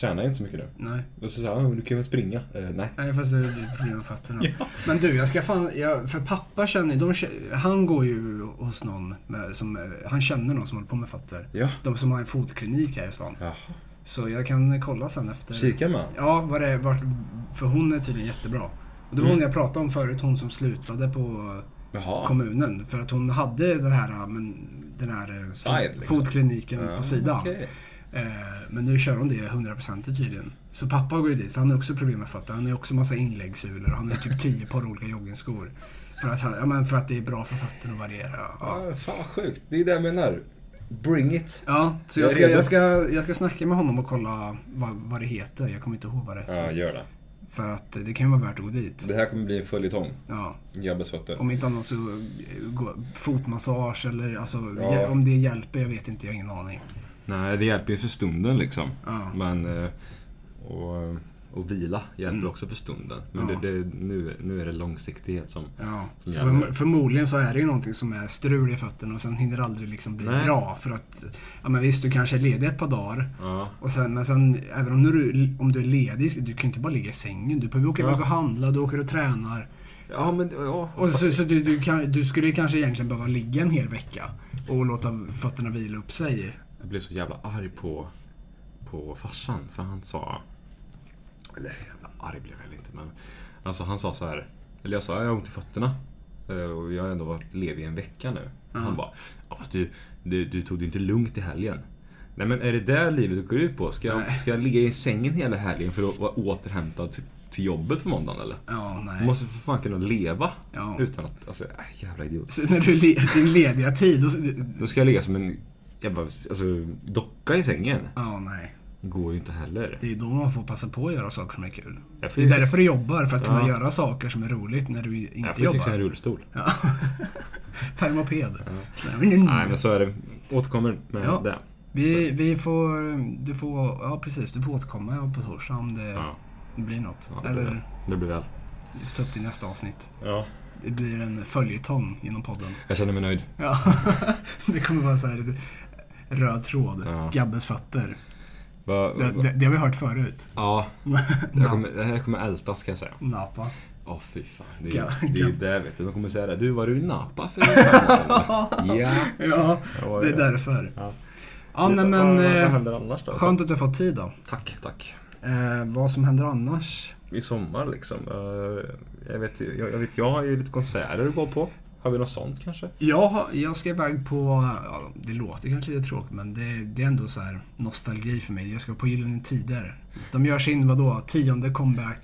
[SPEAKER 3] tränar jag inte så mycket nu.
[SPEAKER 2] Nej.
[SPEAKER 3] Och så sa "Ah, du kan väl springa? Eh, nej.
[SPEAKER 2] Nej, fast det är problem med fötterna. Men du, jag ska fan... Jag, för pappa känner de, kä- Han går ju hos någon med, som... eh, Han känner någon som håller på med fötter.
[SPEAKER 3] Ja.
[SPEAKER 2] De som har en fotklinik här i stan.
[SPEAKER 3] Jaha.
[SPEAKER 2] Så jag kan kolla sen efter.
[SPEAKER 3] Kika med
[SPEAKER 2] Ja, vad det vart, för hon är tydligen jättebra. Och det var
[SPEAKER 3] Mm.
[SPEAKER 2] hon jag pratade om förut, hon som slutade på
[SPEAKER 3] Jaha.
[SPEAKER 2] kommunen. För att hon hade den här, men, den här eh,
[SPEAKER 3] Side,
[SPEAKER 2] fot-
[SPEAKER 3] liksom.
[SPEAKER 2] fotkliniken
[SPEAKER 3] Ja,
[SPEAKER 2] på sidan.
[SPEAKER 3] okej.
[SPEAKER 2] Eh, men nu kör hon det 100% tydligen. Så pappa går ju dit, för han har också problem med fötter. Han har ju också massa inläggssulor och han har ju typ 10 par olika joggingskor. För att, han, ja, men för att det är bra för fötterna att variera. Ja.
[SPEAKER 3] Ja, fan sjukt. Det är det jag menar. Bring it.
[SPEAKER 2] Ja, så
[SPEAKER 3] Jag
[SPEAKER 2] ska, jag, ska, jag ska snacka med honom och kolla vad, vad det heter. Jag kommer inte ihåg vad det heter.
[SPEAKER 3] Ja, gör det.
[SPEAKER 2] För att det kan ju vara värt att gå dit.
[SPEAKER 3] Det här kommer bli en följetong.
[SPEAKER 2] Ja.
[SPEAKER 3] Jabbes fötter.
[SPEAKER 2] Om inte annat så eh, fotmassage eller alltså,
[SPEAKER 3] Ja.
[SPEAKER 2] om det hjälper, jag vet inte, jag har ingen aning.
[SPEAKER 3] Nej, det hjälper ju för stunden liksom.
[SPEAKER 2] Ja.
[SPEAKER 3] Men... eh, Och, och vila hjälper
[SPEAKER 2] Mm.
[SPEAKER 3] också för stunden. Men
[SPEAKER 2] Ja.
[SPEAKER 3] det, det, nu, nu är det långsiktighet som...
[SPEAKER 2] Ja,
[SPEAKER 3] Som
[SPEAKER 2] så förmodligen så är det ju någonting som är strul i fötterna och sen hinner det aldrig liksom bli
[SPEAKER 3] Nej.
[SPEAKER 2] bra. För att, ja men visst du kanske är ledig ett par dagar.
[SPEAKER 3] Ja.
[SPEAKER 2] Och sen, men sen, även om du, om du är ledig, du kan ju inte bara ligga i sängen. Du behöver åka iväg och handla, du åker och tränar.
[SPEAKER 3] Ja, men... Ja.
[SPEAKER 2] Och så, så du, du, kan, du skulle kanske egentligen behöva ligga en hel vecka och låta fötterna vila upp sig.
[SPEAKER 3] Jag blev så jävla arg på, på farsan. För han sa... Eller jävla arg blev jag väl inte men... Alltså han sa så här. Eller jag sa jag har ont i fötterna. Eh, Och jag har ändå varit ledig en vecka nu.
[SPEAKER 2] Ja.
[SPEAKER 3] Han bara. Ja, fast du, du, du tog det inte lugnt i helgen. Nej men är det där livet går ut på? Ska jag, ska jag ligga i sängen hela helgen för att vara återhämtad till, till jobbet på måndagen eller?
[SPEAKER 2] Ja, nej.
[SPEAKER 3] Du måste för fan kunna leva
[SPEAKER 2] Ja.
[SPEAKER 3] utan att... Alltså, äh, jävla idiot.
[SPEAKER 2] Så när du din lediga tid, då,
[SPEAKER 3] Då ska jag ligga som en jävla alltså, docka i sängen.
[SPEAKER 2] ja nej.
[SPEAKER 3] Det går ju inte heller.
[SPEAKER 2] Det är ju då man får passa på att göra saker som är kul.
[SPEAKER 3] Jag
[SPEAKER 2] Det
[SPEAKER 3] ju-
[SPEAKER 2] är därför du jobbar, för att kunna
[SPEAKER 3] Ja.
[SPEAKER 2] göra saker som är roligt när du
[SPEAKER 3] Jag
[SPEAKER 2] inte
[SPEAKER 3] får ju fixa en
[SPEAKER 2] jobbar.
[SPEAKER 3] rullstol.
[SPEAKER 2] Ja. Permoped.
[SPEAKER 3] Nej men så är det. Återkommer med
[SPEAKER 2] Ja.
[SPEAKER 3] det.
[SPEAKER 2] Vi, vi får, du får, ja precis, du får återkomma ja, på torsdag om det
[SPEAKER 3] Ja.
[SPEAKER 2] blir något.
[SPEAKER 3] Ja, det blir väl.
[SPEAKER 2] Eller
[SPEAKER 3] Det blir väl.
[SPEAKER 2] du får ta upp det i nästa avsnitt.
[SPEAKER 3] Ja.
[SPEAKER 2] Det blir en följetong inom podden.
[SPEAKER 3] Jag känner mig nöjd.
[SPEAKER 2] Ja, det kommer vara så här röd tråd.
[SPEAKER 3] Ja.
[SPEAKER 2] Gabbes fötter.
[SPEAKER 3] Va,
[SPEAKER 2] Det,
[SPEAKER 3] va,
[SPEAKER 2] det, det har vi hört förut.
[SPEAKER 3] ja, jag
[SPEAKER 2] Na,
[SPEAKER 3] kommer, det här kommer ältas ska jag säga.
[SPEAKER 2] napa.
[SPEAKER 3] Åh fy fan. Det är,
[SPEAKER 2] Ja,
[SPEAKER 3] det är
[SPEAKER 2] ja.
[SPEAKER 3] det vet du. De kommer säga det. Du var du i Napa för Ja.
[SPEAKER 2] Ja,
[SPEAKER 3] Ja,
[SPEAKER 2] det är
[SPEAKER 3] ja.
[SPEAKER 2] därför.
[SPEAKER 3] Ja.
[SPEAKER 2] Ja, nej, men
[SPEAKER 3] vad, vad
[SPEAKER 2] eh,
[SPEAKER 3] händer annars då?
[SPEAKER 2] skönt att du har fått tid då.
[SPEAKER 3] Tack, tack.
[SPEAKER 2] Eh, vad som händer annars?
[SPEAKER 3] I sommar liksom. Eh, jag vet jag, jag, vet, jag har ju lite konserter att gå på. Har vi något sånt kanske?
[SPEAKER 2] Jag, har- jag ska iväg på, ja, det låter kanske lite tråkigt men det, det är ändå så här nostalgi för mig. Jag ska på Gyllene Tider. De gör sin, vadå, tionde comeback.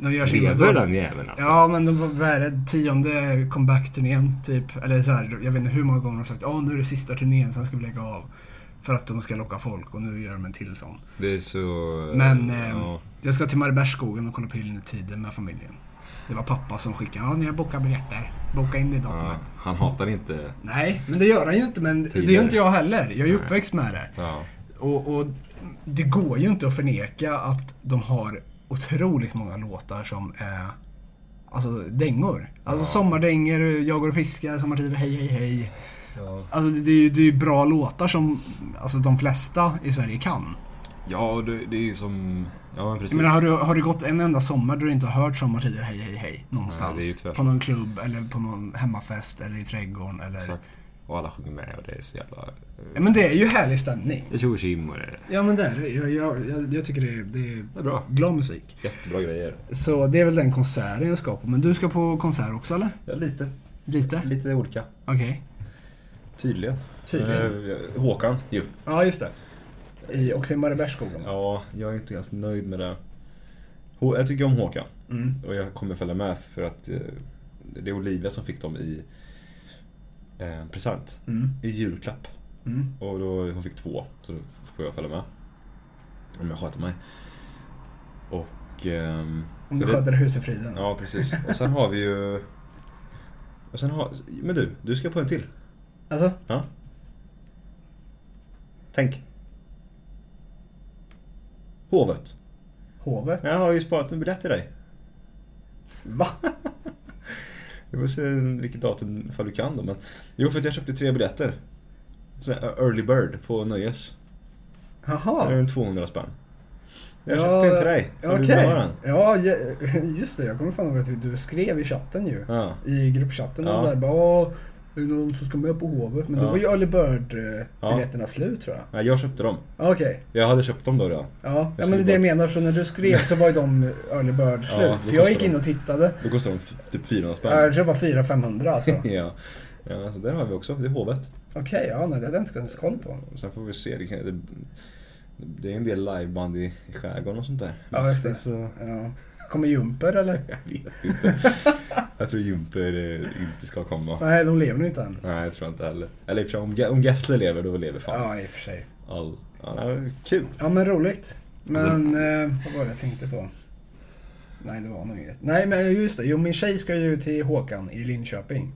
[SPEAKER 2] De gör sin,
[SPEAKER 3] Lever
[SPEAKER 2] vadå?
[SPEAKER 3] den jäveln alltså?
[SPEAKER 2] Ja men de, vad är det, tionde comeback-turnén typ. Eller så här, jag vet inte hur många gånger de har sagt att nu är det sista turnén, sen ska vi lägga av. För att de ska locka folk och nu gör de en till sån.
[SPEAKER 3] Det är så...
[SPEAKER 2] Men eh,
[SPEAKER 3] ja.
[SPEAKER 2] jag ska till Mariebergsskogen och kolla på Gyllene Tider med familjen. Det var pappa som skickade, ja ni har bokat biljetter. Boka in det i datumet.
[SPEAKER 3] ja, han hatar inte...
[SPEAKER 2] Nej, men det gör han ju inte. Men det
[SPEAKER 3] Tidigare.
[SPEAKER 2] gör inte jag heller. Jag är ju uppväxt med det.
[SPEAKER 3] Ja.
[SPEAKER 2] Och, och det går ju inte att förneka att de har otroligt många låtar som är alltså dängor. Alltså
[SPEAKER 3] Ja.
[SPEAKER 2] sommardängor, Jag går och fiskar, Sommartider, Hej hej hej.
[SPEAKER 3] Ja.
[SPEAKER 2] Alltså det, det, är ju, det är ju bra låtar som alltså, de flesta i Sverige kan.
[SPEAKER 3] Ja, det, det är ju som... Ja, men precis.
[SPEAKER 2] Menar, har, du, har du gått en enda sommar där du inte har hört Sommartider, Hej hej hej någonstans?
[SPEAKER 3] Nej, det är ju tvärtom.
[SPEAKER 2] på någon klubb eller på någon hemmafest eller i trädgården eller...
[SPEAKER 3] Exakt. Och alla sjunger med och det är så jävla... eh,
[SPEAKER 2] Ja, men det är ju härlig stämning.
[SPEAKER 3] Det är tjo och det
[SPEAKER 2] Ja men det är det. Jag, jag, jag, jag tycker det är, det är
[SPEAKER 3] det är bra.
[SPEAKER 2] glad musik.
[SPEAKER 3] Jättebra grejer.
[SPEAKER 2] Så det är väl den konserten jag ska på. Men du ska på konsert också eller?
[SPEAKER 3] Ja, lite.
[SPEAKER 2] Lite?
[SPEAKER 3] Lite olika.
[SPEAKER 2] Okej.
[SPEAKER 3] Tydligen.
[SPEAKER 2] Tydligen.
[SPEAKER 3] Eh, Håkan ju.
[SPEAKER 2] Ja just det. I, också i Mariebergsskogen.
[SPEAKER 3] Ja, jag är inte helt nöjd med det. Jag tycker om Håkan.
[SPEAKER 2] Mm.
[SPEAKER 3] Och jag kommer följa med för att eh, det är Olivia som fick dem i eh, present.
[SPEAKER 2] Mm.
[SPEAKER 3] I julklapp.
[SPEAKER 2] Mm.
[SPEAKER 3] Och då, hon fick två, så då får jag följa med. Om jag sköter mig. Och... ehm,
[SPEAKER 2] Om du sköter huset friden.
[SPEAKER 3] Ja, precis. Och sen har vi ju... Och sen har... Men du, du ska på en till.
[SPEAKER 2] Alltså?
[SPEAKER 3] Ja. Tänk. Hovet.
[SPEAKER 2] Hovet?
[SPEAKER 3] Jag har ju sparat en biljett till dig.
[SPEAKER 2] Va?
[SPEAKER 3] Vi får se vilket datum ifall du kan då. Men... Jo, för att jag köpte tre biljetter. Så, här, early bird på Nöjes. Det är
[SPEAKER 2] Jaha.
[SPEAKER 3] en 200 spänn. Jag köpte en till dig.
[SPEAKER 2] Ja, Okej.
[SPEAKER 3] den?
[SPEAKER 2] Ja, ja, just det. Jag kommer fan ihåg att du skrev i chatten ju.
[SPEAKER 3] Ja.
[SPEAKER 2] I gruppchatten
[SPEAKER 3] Ja.
[SPEAKER 2] och där bara "Åh, är det någon som ska med på Hovet? Men då
[SPEAKER 3] Ja.
[SPEAKER 2] var ju Early Bird-biljetterna
[SPEAKER 3] Ja.
[SPEAKER 2] slut tror jag.
[SPEAKER 3] Nej, jag köpte dem.
[SPEAKER 2] Ja, Okej.
[SPEAKER 3] Jag hade köpt dem då redan.
[SPEAKER 2] Ja, ja men det är det jag menar. Så när du skrev så var ju de Early Bird slut.
[SPEAKER 3] då
[SPEAKER 2] För jag gick
[SPEAKER 3] kostar
[SPEAKER 2] in
[SPEAKER 3] de.
[SPEAKER 2] och tittade.
[SPEAKER 3] Då kostade de f- typ 400 spänn.
[SPEAKER 2] Jag tror det var 400-500 alltså. Okej,
[SPEAKER 3] ja. ja, alltså där har vi också. Det är hovet.
[SPEAKER 2] ja, nej, det hade jag inte ens koll på.
[SPEAKER 3] Och sen får vi se. Det, kan, det, det är en del liveband i, i skärgården och sånt där.
[SPEAKER 2] Ja, just det.
[SPEAKER 3] Så,
[SPEAKER 2] Ja. Kommer Jumper eller?
[SPEAKER 3] jag vet inte. jag tror Jumper eh, inte ska komma.
[SPEAKER 2] Nej, de lever nog inte än.
[SPEAKER 3] Nej, jag tror inte heller. Eller i och för sig, om, Ge- om Gessle lever, då lever fan
[SPEAKER 2] Ja, i och för sig.
[SPEAKER 3] all... Ja, nej, kul.
[SPEAKER 2] Ja, men roligt. Men
[SPEAKER 3] Alltså-
[SPEAKER 2] eh, vad var det jag tänkte på? Nej, det var nog inget. Nej, men just det. Jo, min tjej ska ju till Håkan i Linköping.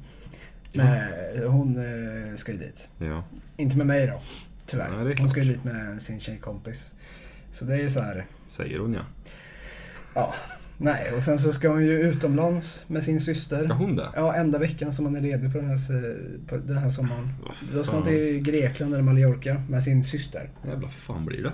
[SPEAKER 2] Men hon eh, ska ju dit.
[SPEAKER 3] Ja.
[SPEAKER 2] Inte med mig då. Tyvärr.
[SPEAKER 3] Är
[SPEAKER 2] hon ska ju dit med sin tjejkompis. Så det är ju så här.
[SPEAKER 3] Säger hon ja.
[SPEAKER 2] Ja. Nej, och sen så ska hon ju utomlands med sin syster.
[SPEAKER 3] Ska hon det?
[SPEAKER 2] Ja, enda veckan som man är ledig på den här, på den här sommaren. Då ska hon till Grekland eller Mallorca med sin syster.
[SPEAKER 3] Jävla fan blir det?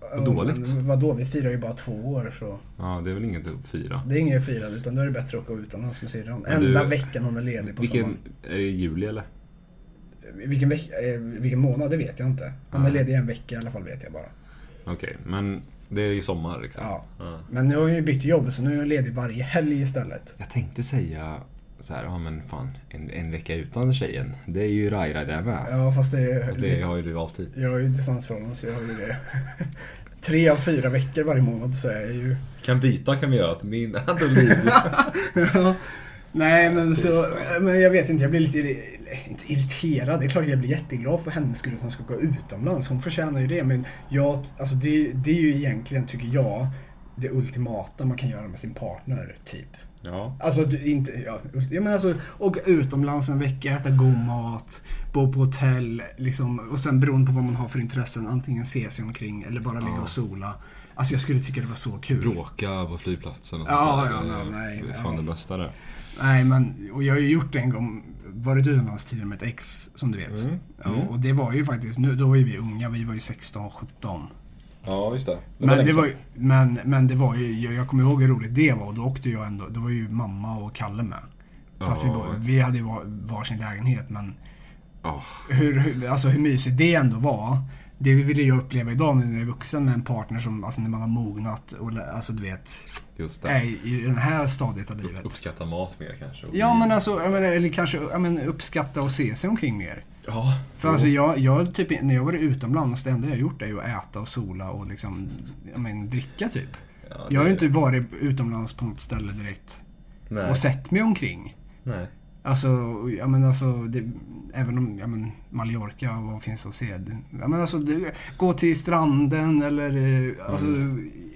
[SPEAKER 2] Ja,
[SPEAKER 3] dåligt.
[SPEAKER 2] Men vadå, vi firar ju bara två år så.
[SPEAKER 3] Ja, det är väl inget att fira.
[SPEAKER 2] Det är inget firande utan då är det bättre att åka utomlands med syrran.
[SPEAKER 3] Men du-
[SPEAKER 2] Enda veckan hon är ledig på
[SPEAKER 3] Vilken,
[SPEAKER 2] sommaren.
[SPEAKER 3] är det juli eller?
[SPEAKER 2] Vilken, veck, eh, vilken månad, det vet jag inte. Hon är
[SPEAKER 3] Nej.
[SPEAKER 2] ledig en vecka i alla fall vet jag bara.
[SPEAKER 3] Okej, men det är i sommar liksom?
[SPEAKER 2] Ja.
[SPEAKER 3] ja.
[SPEAKER 2] Men nu har hon ju bytt jobb så nu är hon ledig varje helg istället.
[SPEAKER 3] Jag tänkte säga så här, ja men fan, en, en vecka utan tjejen. Det är ju Raira det med.
[SPEAKER 2] Ja fast det är...
[SPEAKER 3] Och det har ju du alltid.
[SPEAKER 2] Jag har ju distansförhållande så jag har ju det. Tre av fyra veckor varje månad så är jag ju...
[SPEAKER 3] Kan byta kan vi göra. Att min
[SPEAKER 2] Ja. Nej men så, men jag vet inte, jag blir lite inte irriterad. Det är klart jag blir jätteglad för hennes skull att hon ska gå utomlands. Hon förtjänar ju det. Men jag, alltså det, det är ju egentligen, tycker jag, det ultimata man kan göra med sin partner, typ.
[SPEAKER 3] Ja.
[SPEAKER 2] Alltså du, inte, ja, jag menar alltså åka utomlands en vecka, äta god mat, bo på hotell liksom, och sen beroende på vad man har för intressen, antingen se sig omkring eller bara ligga
[SPEAKER 3] Ja.
[SPEAKER 2] och sola. Alltså jag skulle tycka det var så kul.
[SPEAKER 3] Bråka på flygplatsen och
[SPEAKER 2] Ja,
[SPEAKER 3] sånt där.
[SPEAKER 2] ja,
[SPEAKER 3] Det är-
[SPEAKER 2] nej,
[SPEAKER 3] Det är fan
[SPEAKER 2] ja.
[SPEAKER 3] det bästa det.
[SPEAKER 2] Nej men, och jag har ju gjort det en gång, varit utomlands tidigare med ett ex som du vet.
[SPEAKER 3] Mm,
[SPEAKER 2] Ja,
[SPEAKER 3] mm.
[SPEAKER 2] och det var ju faktiskt, nu, då var ju vi unga, vi var ju 16, 17.
[SPEAKER 3] Ja, just det.
[SPEAKER 2] Men det, var ju, men, men det var ju, jag, jag kommer ihåg hur roligt det var och då åkte jag ändå, då var ju mamma och Kalle med. Fast vi,
[SPEAKER 3] Ja.
[SPEAKER 2] bo- vi hade ju var, varsin lägenhet men
[SPEAKER 3] Ja,
[SPEAKER 2] hur, hur, alltså hur mysigt det ändå var. Det ville jag uppleva idag när jag är vuxen med en partner som, alltså när man har mognat och alltså du vet,
[SPEAKER 3] just det.
[SPEAKER 2] är i, den här stadiet av livet.
[SPEAKER 3] Uppskatta mat mer kanske.
[SPEAKER 2] Ja men alltså, menar, eller kanske menar, uppskatta och se sig omkring mer.
[SPEAKER 3] Ja.
[SPEAKER 2] För alltså jag, jag typ, när jag varit utomlands, det enda jag gjort är ju att äta och sola och liksom, jag menar, dricka typ.
[SPEAKER 3] Ja,
[SPEAKER 2] Jag har ju inte varit utomlands på något ställe direkt
[SPEAKER 3] Nej.
[SPEAKER 2] och sett mig omkring.
[SPEAKER 3] Nej.
[SPEAKER 2] Alltså, ja men alltså, det, även om, ja men Mallorca, vad finns att se? Ja men alltså, det, gå till stranden eller, eh, alltså,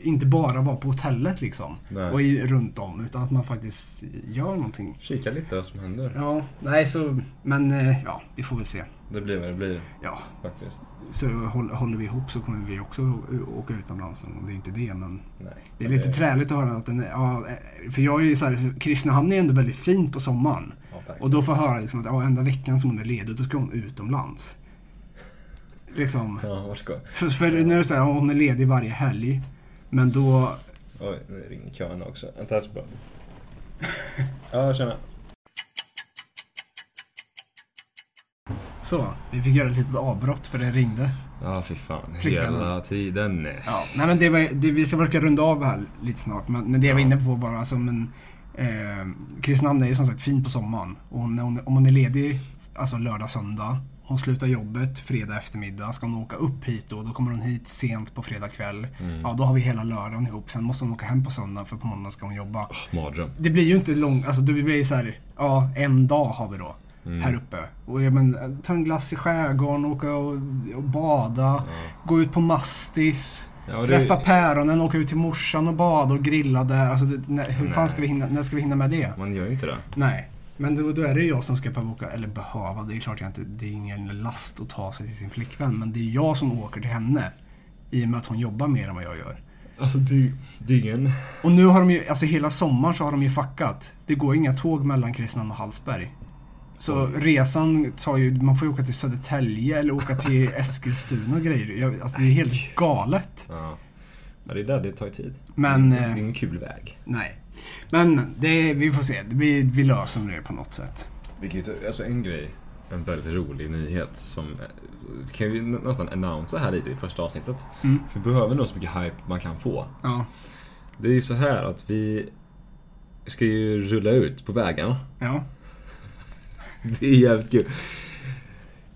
[SPEAKER 2] inte bara vara på hotellet liksom.
[SPEAKER 3] Nej.
[SPEAKER 2] Och i, runt om, utan att man faktiskt gör någonting.
[SPEAKER 3] Kika lite vad som händer.
[SPEAKER 2] Ja, nej så, men eh, ja, vi får väl se.
[SPEAKER 3] Det blir vad det blir
[SPEAKER 2] Ja,
[SPEAKER 3] faktiskt.
[SPEAKER 2] så håll- håller vi ihop så kommer vi också åka utomlands. någon. Det är inte det, men
[SPEAKER 3] Nej.
[SPEAKER 2] det är lite träligt att höra att den är, ja, eh, för jag är ju såhär, Kristinehamn är ändå väldigt fint på sommaren.
[SPEAKER 3] Ja.
[SPEAKER 2] Och då får jag höra liksom att ja, enda veckan som hon är ledig, då ska hon utomlands. Liksom.
[SPEAKER 3] Ja, ska
[SPEAKER 2] För, för nu är det såhär, ja, hon är ledig varje helg. Men då,
[SPEAKER 3] Oj, nu ringer kön också. Vänta, jag ska bara... Ja, tjena.
[SPEAKER 2] Så. Vi fick göra ett litet avbrott för det ringde.
[SPEAKER 3] Ja, fy fan.
[SPEAKER 2] Flickvännen.
[SPEAKER 3] Hela tiden.
[SPEAKER 2] Ja, nej men det var, det, vi ska försöka runda av här lite snart. Men, men det jag var inne på bara, alltså men... Eh, Kristinehamn är ju som sagt fint på sommaren. Och när hon, om hon är ledig, alltså lördag, söndag. Hon slutar jobbet fredag eftermiddag. Ska hon åka upp hit då, då kommer hon hit sent på fredag kväll. Ja, då har vi hela lördagen ihop. Sen måste hon åka hem på söndag för på måndag ska hon jobba.
[SPEAKER 3] Mardröm.
[SPEAKER 2] Det blir ju inte långt, alltså det blir så här, ja en dag har vi då. Här uppe. Och jag men, ta en glass i skärgården, åka och, och bada, gå ut på Mastis.
[SPEAKER 3] Ja, det-
[SPEAKER 2] Träffa päronen, åka ut till morsan och bada och grilla där. Alltså, det, när, hur fan
[SPEAKER 3] Nej.
[SPEAKER 2] ska vi hinna, när ska vi hinna med det?
[SPEAKER 3] Man gör ju inte det.
[SPEAKER 2] Nej. Men då, då är det ju jag som ska behöva åka, eller behöva, det är klart jag inte, det är ingen last att ta sig till sin flickvän. Men det är jag som åker till henne. I och med att hon jobbar mer än vad jag gör.
[SPEAKER 3] Alltså, det, det är ingen...
[SPEAKER 2] Och nu har de ju, alltså hela sommaren så har de ju fuckat. Det går inga tåg mellan Kristinehamn och Hallsberg. Så resan tar ju, man får ju åka till Södertälje eller åka till Eskilstuna och grejer. Jag, alltså det är helt galet.
[SPEAKER 3] Ja. Men det är där det tar tid.
[SPEAKER 2] Men,
[SPEAKER 3] Det är
[SPEAKER 2] eh,
[SPEAKER 3] ingen kul väg.
[SPEAKER 2] Nej. Men det, vi får se, vi, vi löser det på något sätt.
[SPEAKER 3] Vilket, alltså en grej, en väldigt rolig nyhet som eh, kan vi nä- nästan annonsa här lite i första avsnittet.
[SPEAKER 2] Mm.
[SPEAKER 3] För vi behöver nog så mycket hype man kan få.
[SPEAKER 2] Ja.
[SPEAKER 3] Det är ju så här att vi ska ju rulla ut på vägarna.
[SPEAKER 2] Ja.
[SPEAKER 3] Det är jävligt kul.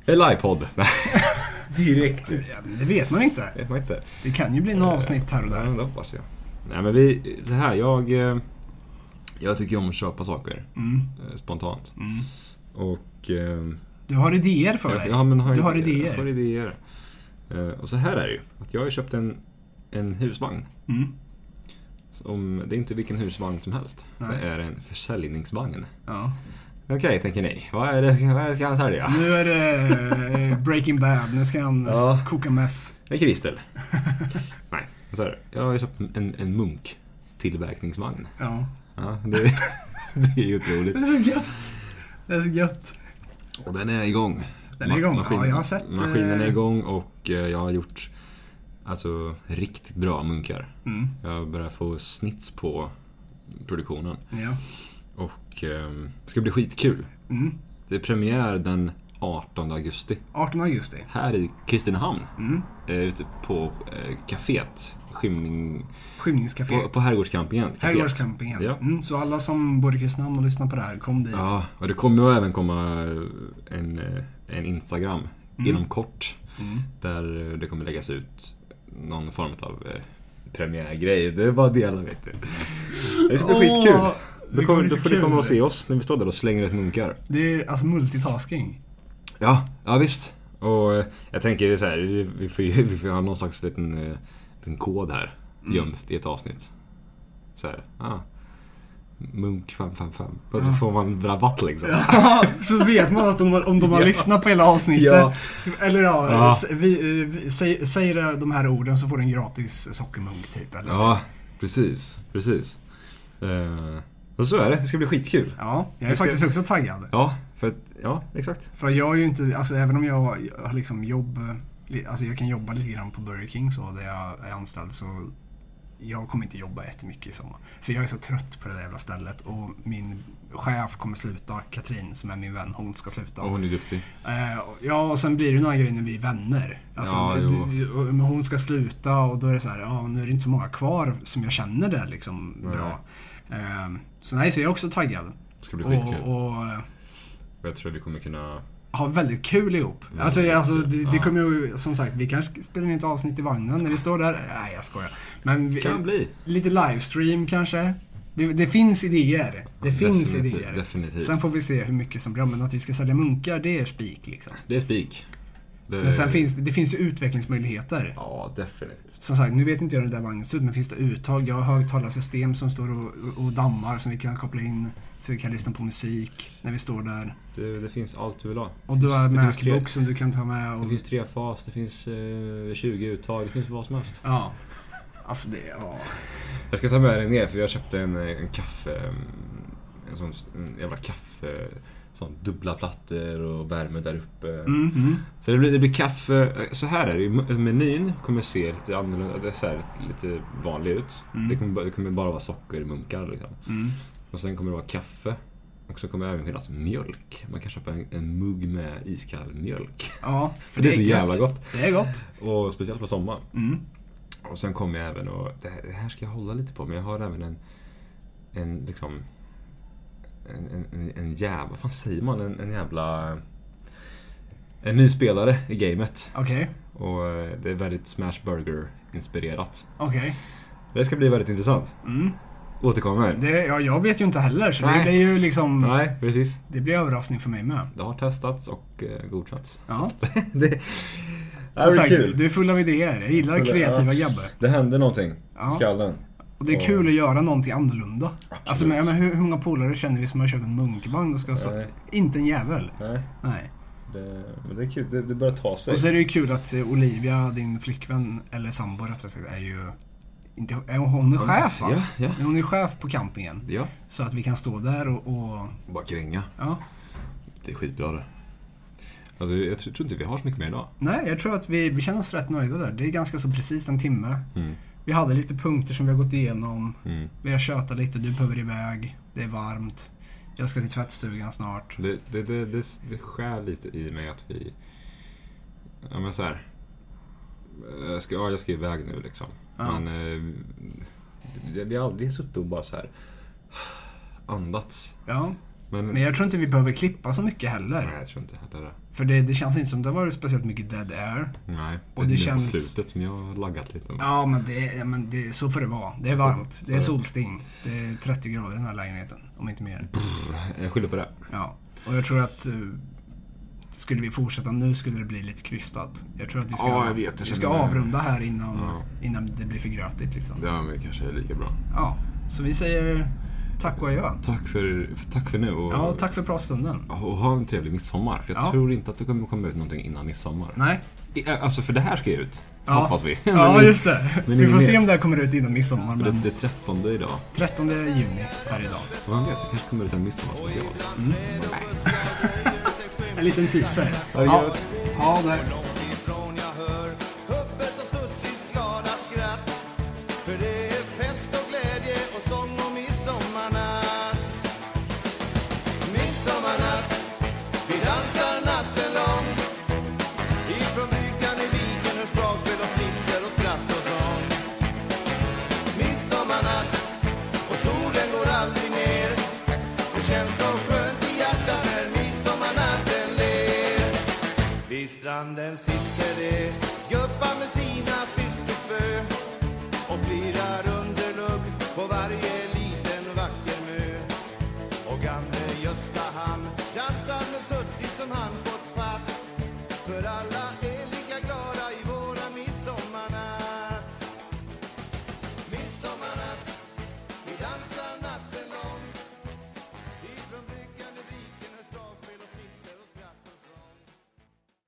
[SPEAKER 3] En livepodd. Nej. Direkt.
[SPEAKER 2] Ja, men Det vet man inte.
[SPEAKER 3] vet man inte.
[SPEAKER 2] Det kan ju bli några avsnitt här och
[SPEAKER 3] Ja,
[SPEAKER 2] där.
[SPEAKER 3] det hoppas jag. Nej men vi, så här, jag... eh, Jag tycker om att köpa saker
[SPEAKER 2] Mm.
[SPEAKER 3] eh, spontant.
[SPEAKER 2] Mm.
[SPEAKER 3] Och... eh,
[SPEAKER 2] Du har idéer för
[SPEAKER 3] jag-
[SPEAKER 2] dig.
[SPEAKER 3] ja, men har
[SPEAKER 2] du har
[SPEAKER 3] idéer. Jag har
[SPEAKER 2] idéer.
[SPEAKER 3] Eh, Och så här är det ju. Att jag har köpt en, en husvagn.
[SPEAKER 2] Mm.
[SPEAKER 3] Som, det är inte vilken husvagn som helst.
[SPEAKER 2] Nej.
[SPEAKER 3] Det är en försäljningsvagn.
[SPEAKER 2] Ja.
[SPEAKER 3] Okej, tänker ni. Vad är det vad ska han sälja?
[SPEAKER 2] Nu är det eh, Breaking Bad. Nu ska han
[SPEAKER 3] Ja.
[SPEAKER 2] koka meth.
[SPEAKER 3] En kristel. Nej, så här. Jag har ju köpt en, en munk tillverkningsvagn.
[SPEAKER 2] Ja.
[SPEAKER 3] Ja, det, det är ju otroligt.
[SPEAKER 2] Det är så gött. Det är så gött.
[SPEAKER 3] Och den är igång.
[SPEAKER 2] Den är igång. Ja, jag har sett,
[SPEAKER 3] Maskinen är
[SPEAKER 2] eh,
[SPEAKER 3] igång och eh, jag har gjort alltså riktigt bra munkar.
[SPEAKER 2] Mm.
[SPEAKER 3] Jag börjar få snits på produktionen.
[SPEAKER 2] Ja.
[SPEAKER 3] Och eh, det ska bli skitkul.
[SPEAKER 2] Mm.
[SPEAKER 3] Det är premiär den 18 augusti.
[SPEAKER 2] 18 augusti.
[SPEAKER 3] Här i Kristinehamn.
[SPEAKER 2] Mm.
[SPEAKER 3] Eh, ute på eh, kaféet. Skymning...
[SPEAKER 2] Skymningscaféet.
[SPEAKER 3] På, på Herrgårdscampingen.
[SPEAKER 2] Herrgårdscampingen.
[SPEAKER 3] Ja.
[SPEAKER 2] Mm, så alla som bor i Kristinehamn och lyssnar på det här, kom dit.
[SPEAKER 3] Ja, och det kommer ju även komma en, eh, en Instagram inom kort.
[SPEAKER 2] Mm.
[SPEAKER 3] Där eh, det kommer läggas ut någon form av eh, premiärgrej. Det är bara att dela vet du. Det ska bli
[SPEAKER 2] Åh,
[SPEAKER 3] skitkul. Då,
[SPEAKER 2] kommer
[SPEAKER 3] då får du komma och se oss när vi står där och slänger ett munkar.
[SPEAKER 2] Det är alltså multitasking.
[SPEAKER 3] Ja, ja visst. Och eh, jag tänker så här, vi, får, ju, vi får ha någon slags liten, eh, liten kod här
[SPEAKER 2] Mm.
[SPEAKER 3] gömt i ett avsnitt. Så här, ah, Munk 555. Och så får man rabatt liksom.
[SPEAKER 2] så vet man att de, om de har
[SPEAKER 3] Ja.
[SPEAKER 2] lyssnat på hela avsnittet.
[SPEAKER 3] Ja.
[SPEAKER 2] så- Eller ja,
[SPEAKER 3] Ja.
[SPEAKER 2] s- Vi, eh, vi, säg, säger de här orden så får du en gratis sockermunk typ. Eller?
[SPEAKER 3] Ja, precis. Precis. Eh, och så är det. Det ska bli skitkul.
[SPEAKER 2] ja, jag är
[SPEAKER 3] ska-
[SPEAKER 2] faktiskt också taggad.
[SPEAKER 3] Ja, för att, ja, exakt.
[SPEAKER 2] För jag är ju inte, alltså även om jag har liksom jobb, alltså jag kan jobba lite grann på Burger King så där jag är anställd så jag kommer inte jobba jättemycket i sommar. För jag är så trött på det där jävla stället och min chef kommer sluta, Katrin som är min vän, hon ska sluta.
[SPEAKER 3] Och hon är duktig.
[SPEAKER 2] Eh, ja, och sen blir det några grejer när vi är vänner. Alltså,
[SPEAKER 3] Ja,
[SPEAKER 2] det, hon ska sluta och då är det så här, ja nu är det inte så många kvar som jag känner där liksom bra. Eh, så nej, så jag är också taggad.
[SPEAKER 3] Det ska bli skitkul.
[SPEAKER 2] Och, och eh,
[SPEAKER 3] Jag tror vi kommer kunna...
[SPEAKER 2] ha väldigt kul ihop.
[SPEAKER 3] Ja,
[SPEAKER 2] Alltså, alltså det, det
[SPEAKER 3] ja.
[SPEAKER 2] kommer ju, som sagt, vi kanske spelar in ett avsnitt i vagnen när vi står där. Nej, jag skojar. Men vi,
[SPEAKER 3] Kan bli.
[SPEAKER 2] lite livestream kanske. Det, det finns idéer. Det finns
[SPEAKER 3] Definitivt,
[SPEAKER 2] idéer.
[SPEAKER 3] definitivt.
[SPEAKER 2] Sen får vi se hur mycket som blir. Men att vi ska sälja munkar, det är spik liksom.
[SPEAKER 3] Det är spik. Det...
[SPEAKER 2] Men sen finns det, det finns ju utvecklingsmöjligheter.
[SPEAKER 3] Ja, definitivt.
[SPEAKER 2] Som sagt, nu vet inte jag hur den där vagnen ser ut, men finns det uttag? Jag har högtalarsystem som står och, och dammar som vi kan koppla in så vi kan lyssna på musik när vi står där.
[SPEAKER 3] Det, det finns allt du vill ha.
[SPEAKER 2] Och du har
[SPEAKER 3] Det finns
[SPEAKER 2] Macbook som du kan ta med.
[SPEAKER 3] Det
[SPEAKER 2] Och,
[SPEAKER 3] finns tre fas, det finns eh, 20 uttag, det finns vad som helst.
[SPEAKER 2] ja. Alltså det, ja.
[SPEAKER 3] Jag ska ta med dig ner för jag köpte en, eh, en kaffe... En sån en jävla kaffe... Sån dubbla plattor och värme där uppe.
[SPEAKER 2] Mm, mm.
[SPEAKER 3] Så det blir, det blir kaffe. Så här är det. Menyn kommer se lite annorlunda, det är så lite vanlig ut.
[SPEAKER 2] Mm.
[SPEAKER 3] Det, kommer, det kommer bara vara sockermunkar liksom.
[SPEAKER 2] Mm.
[SPEAKER 3] Och sen kommer det vara kaffe. Och så kommer det även finnas mjölk. Man kan köpa en, en mugg med iskall mjölk.
[SPEAKER 2] Ja,
[SPEAKER 3] För det är så
[SPEAKER 2] gött.
[SPEAKER 3] jävla gott.
[SPEAKER 2] Det är gott.
[SPEAKER 3] Och speciellt på sommaren.
[SPEAKER 2] Mm.
[SPEAKER 3] Och sen kommer jag även och det här, det här ska jag hålla lite på men jag har även en en liksom en, en, en, jävla, vad fan säger man? En, en jävla en ny spelare i gamet.
[SPEAKER 2] Okej,
[SPEAKER 3] Och eh, det är väldigt Smash Burger inspirerat.
[SPEAKER 2] okej.
[SPEAKER 3] Det ska bli väldigt intressant.
[SPEAKER 2] Mm.
[SPEAKER 3] Återkommer.
[SPEAKER 2] Det, ja, jag vet ju inte heller så
[SPEAKER 3] Nej.
[SPEAKER 2] det blir ju liksom...
[SPEAKER 3] Nej, precis.
[SPEAKER 2] Det blir överraskning för mig med.
[SPEAKER 3] Det har testats och eh, godkänts.
[SPEAKER 2] Ja.
[SPEAKER 3] det,
[SPEAKER 2] Som sagt,
[SPEAKER 3] kul.
[SPEAKER 2] du är full av idéer. Jag gillar
[SPEAKER 3] Full-
[SPEAKER 2] kreativa
[SPEAKER 3] ja.
[SPEAKER 2] grabbar.
[SPEAKER 3] Det hände någonting
[SPEAKER 2] Ja.
[SPEAKER 3] i skallen.
[SPEAKER 2] Och det är kul att göra någonting annorlunda. Alltså, men, men hur, hur många polare känner vi som har köpt en munkvagn och ska så...
[SPEAKER 3] Nej.
[SPEAKER 2] Inte en jävel.
[SPEAKER 3] Nej,
[SPEAKER 2] Nej.
[SPEAKER 3] det, men det är kul. Det, det börjar ta sig.
[SPEAKER 2] Och så är det ju kul att eh, Olivia, din flickvän, eller sambo rättare sagt, är ju... Inte, är hon, hon är chef va?
[SPEAKER 3] Ja, ja.
[SPEAKER 2] Hon är chef på campingen.
[SPEAKER 3] Ja.
[SPEAKER 2] Så att vi kan stå där och... och
[SPEAKER 3] Bara kränga.
[SPEAKER 2] ja.
[SPEAKER 3] Det är skitbra det. Alltså, jag tror, tror inte vi har så mycket mer idag.
[SPEAKER 2] Nej, jag tror att vi, vi känner oss rätt nöjda där. Det är ganska så precis en timme.
[SPEAKER 3] Mm.
[SPEAKER 2] Vi hade lite punkter som vi har gått igenom.
[SPEAKER 3] Mm.
[SPEAKER 2] Vi har tjötat lite, du behöver iväg. Det är varmt. Jag ska till tvättstugan snart.
[SPEAKER 3] Det, det, det, det, det skär lite i mig att vi... Ja men så här. Jag ska, ja, jag ska iväg nu liksom.
[SPEAKER 2] Ja.
[SPEAKER 3] Men eh, vi- vi har aldrig suttit och bara så här andats.
[SPEAKER 2] Ja,
[SPEAKER 3] Men,
[SPEAKER 2] men jag tror inte vi behöver klippa så mycket heller.
[SPEAKER 3] Nej, jag tror inte heller det.
[SPEAKER 2] För det, det känns inte som det har varit speciellt mycket dead air.
[SPEAKER 3] Nej,
[SPEAKER 2] Och
[SPEAKER 3] det,
[SPEAKER 2] det
[SPEAKER 3] är
[SPEAKER 2] känns-
[SPEAKER 3] på slutet som jag har laggat lite. med.
[SPEAKER 2] Ja, men, det, men det, så får det vara. Det är varmt. Det är solsting. Det är 30 grader i den här lägenheten. Om inte mer.
[SPEAKER 3] Jag skyller på det.
[SPEAKER 2] Ja. Och jag tror att eh, skulle vi fortsätta nu skulle det bli lite krystat. Jag tror att vi ska,
[SPEAKER 3] Ja, vet.
[SPEAKER 2] Vi ska
[SPEAKER 3] det.
[SPEAKER 2] avrunda här innan,
[SPEAKER 3] Ja.
[SPEAKER 2] innan det blir för grötigt. Liksom.
[SPEAKER 3] Ja, men det kanske är lika bra.
[SPEAKER 2] Ja, så vi säger
[SPEAKER 4] tack och adjö.
[SPEAKER 3] Tack för, tack för nu och,
[SPEAKER 4] Ja, tack för pratstunden.
[SPEAKER 3] och ha en trevlig midsommar. För jag
[SPEAKER 4] Ja.
[SPEAKER 3] tror inte att det kommer komma ut någonting innan midsommar.
[SPEAKER 4] Nej.
[SPEAKER 3] I- Alltså för det här ska ut.
[SPEAKER 4] Ja.
[SPEAKER 3] Hoppas vi.
[SPEAKER 4] Ja,
[SPEAKER 3] Men-
[SPEAKER 4] just det. Vi får se om det här kommer ut innan midsommar. Men
[SPEAKER 3] det är 13 idag.
[SPEAKER 4] 13 juni är idag.
[SPEAKER 3] Man vet, det kanske kommer ut en midsommarspecial.
[SPEAKER 4] En liten teaser.
[SPEAKER 3] Ja,
[SPEAKER 4] Ja, ja där.
[SPEAKER 5] När midsommarnatten ler vid stranden sitter det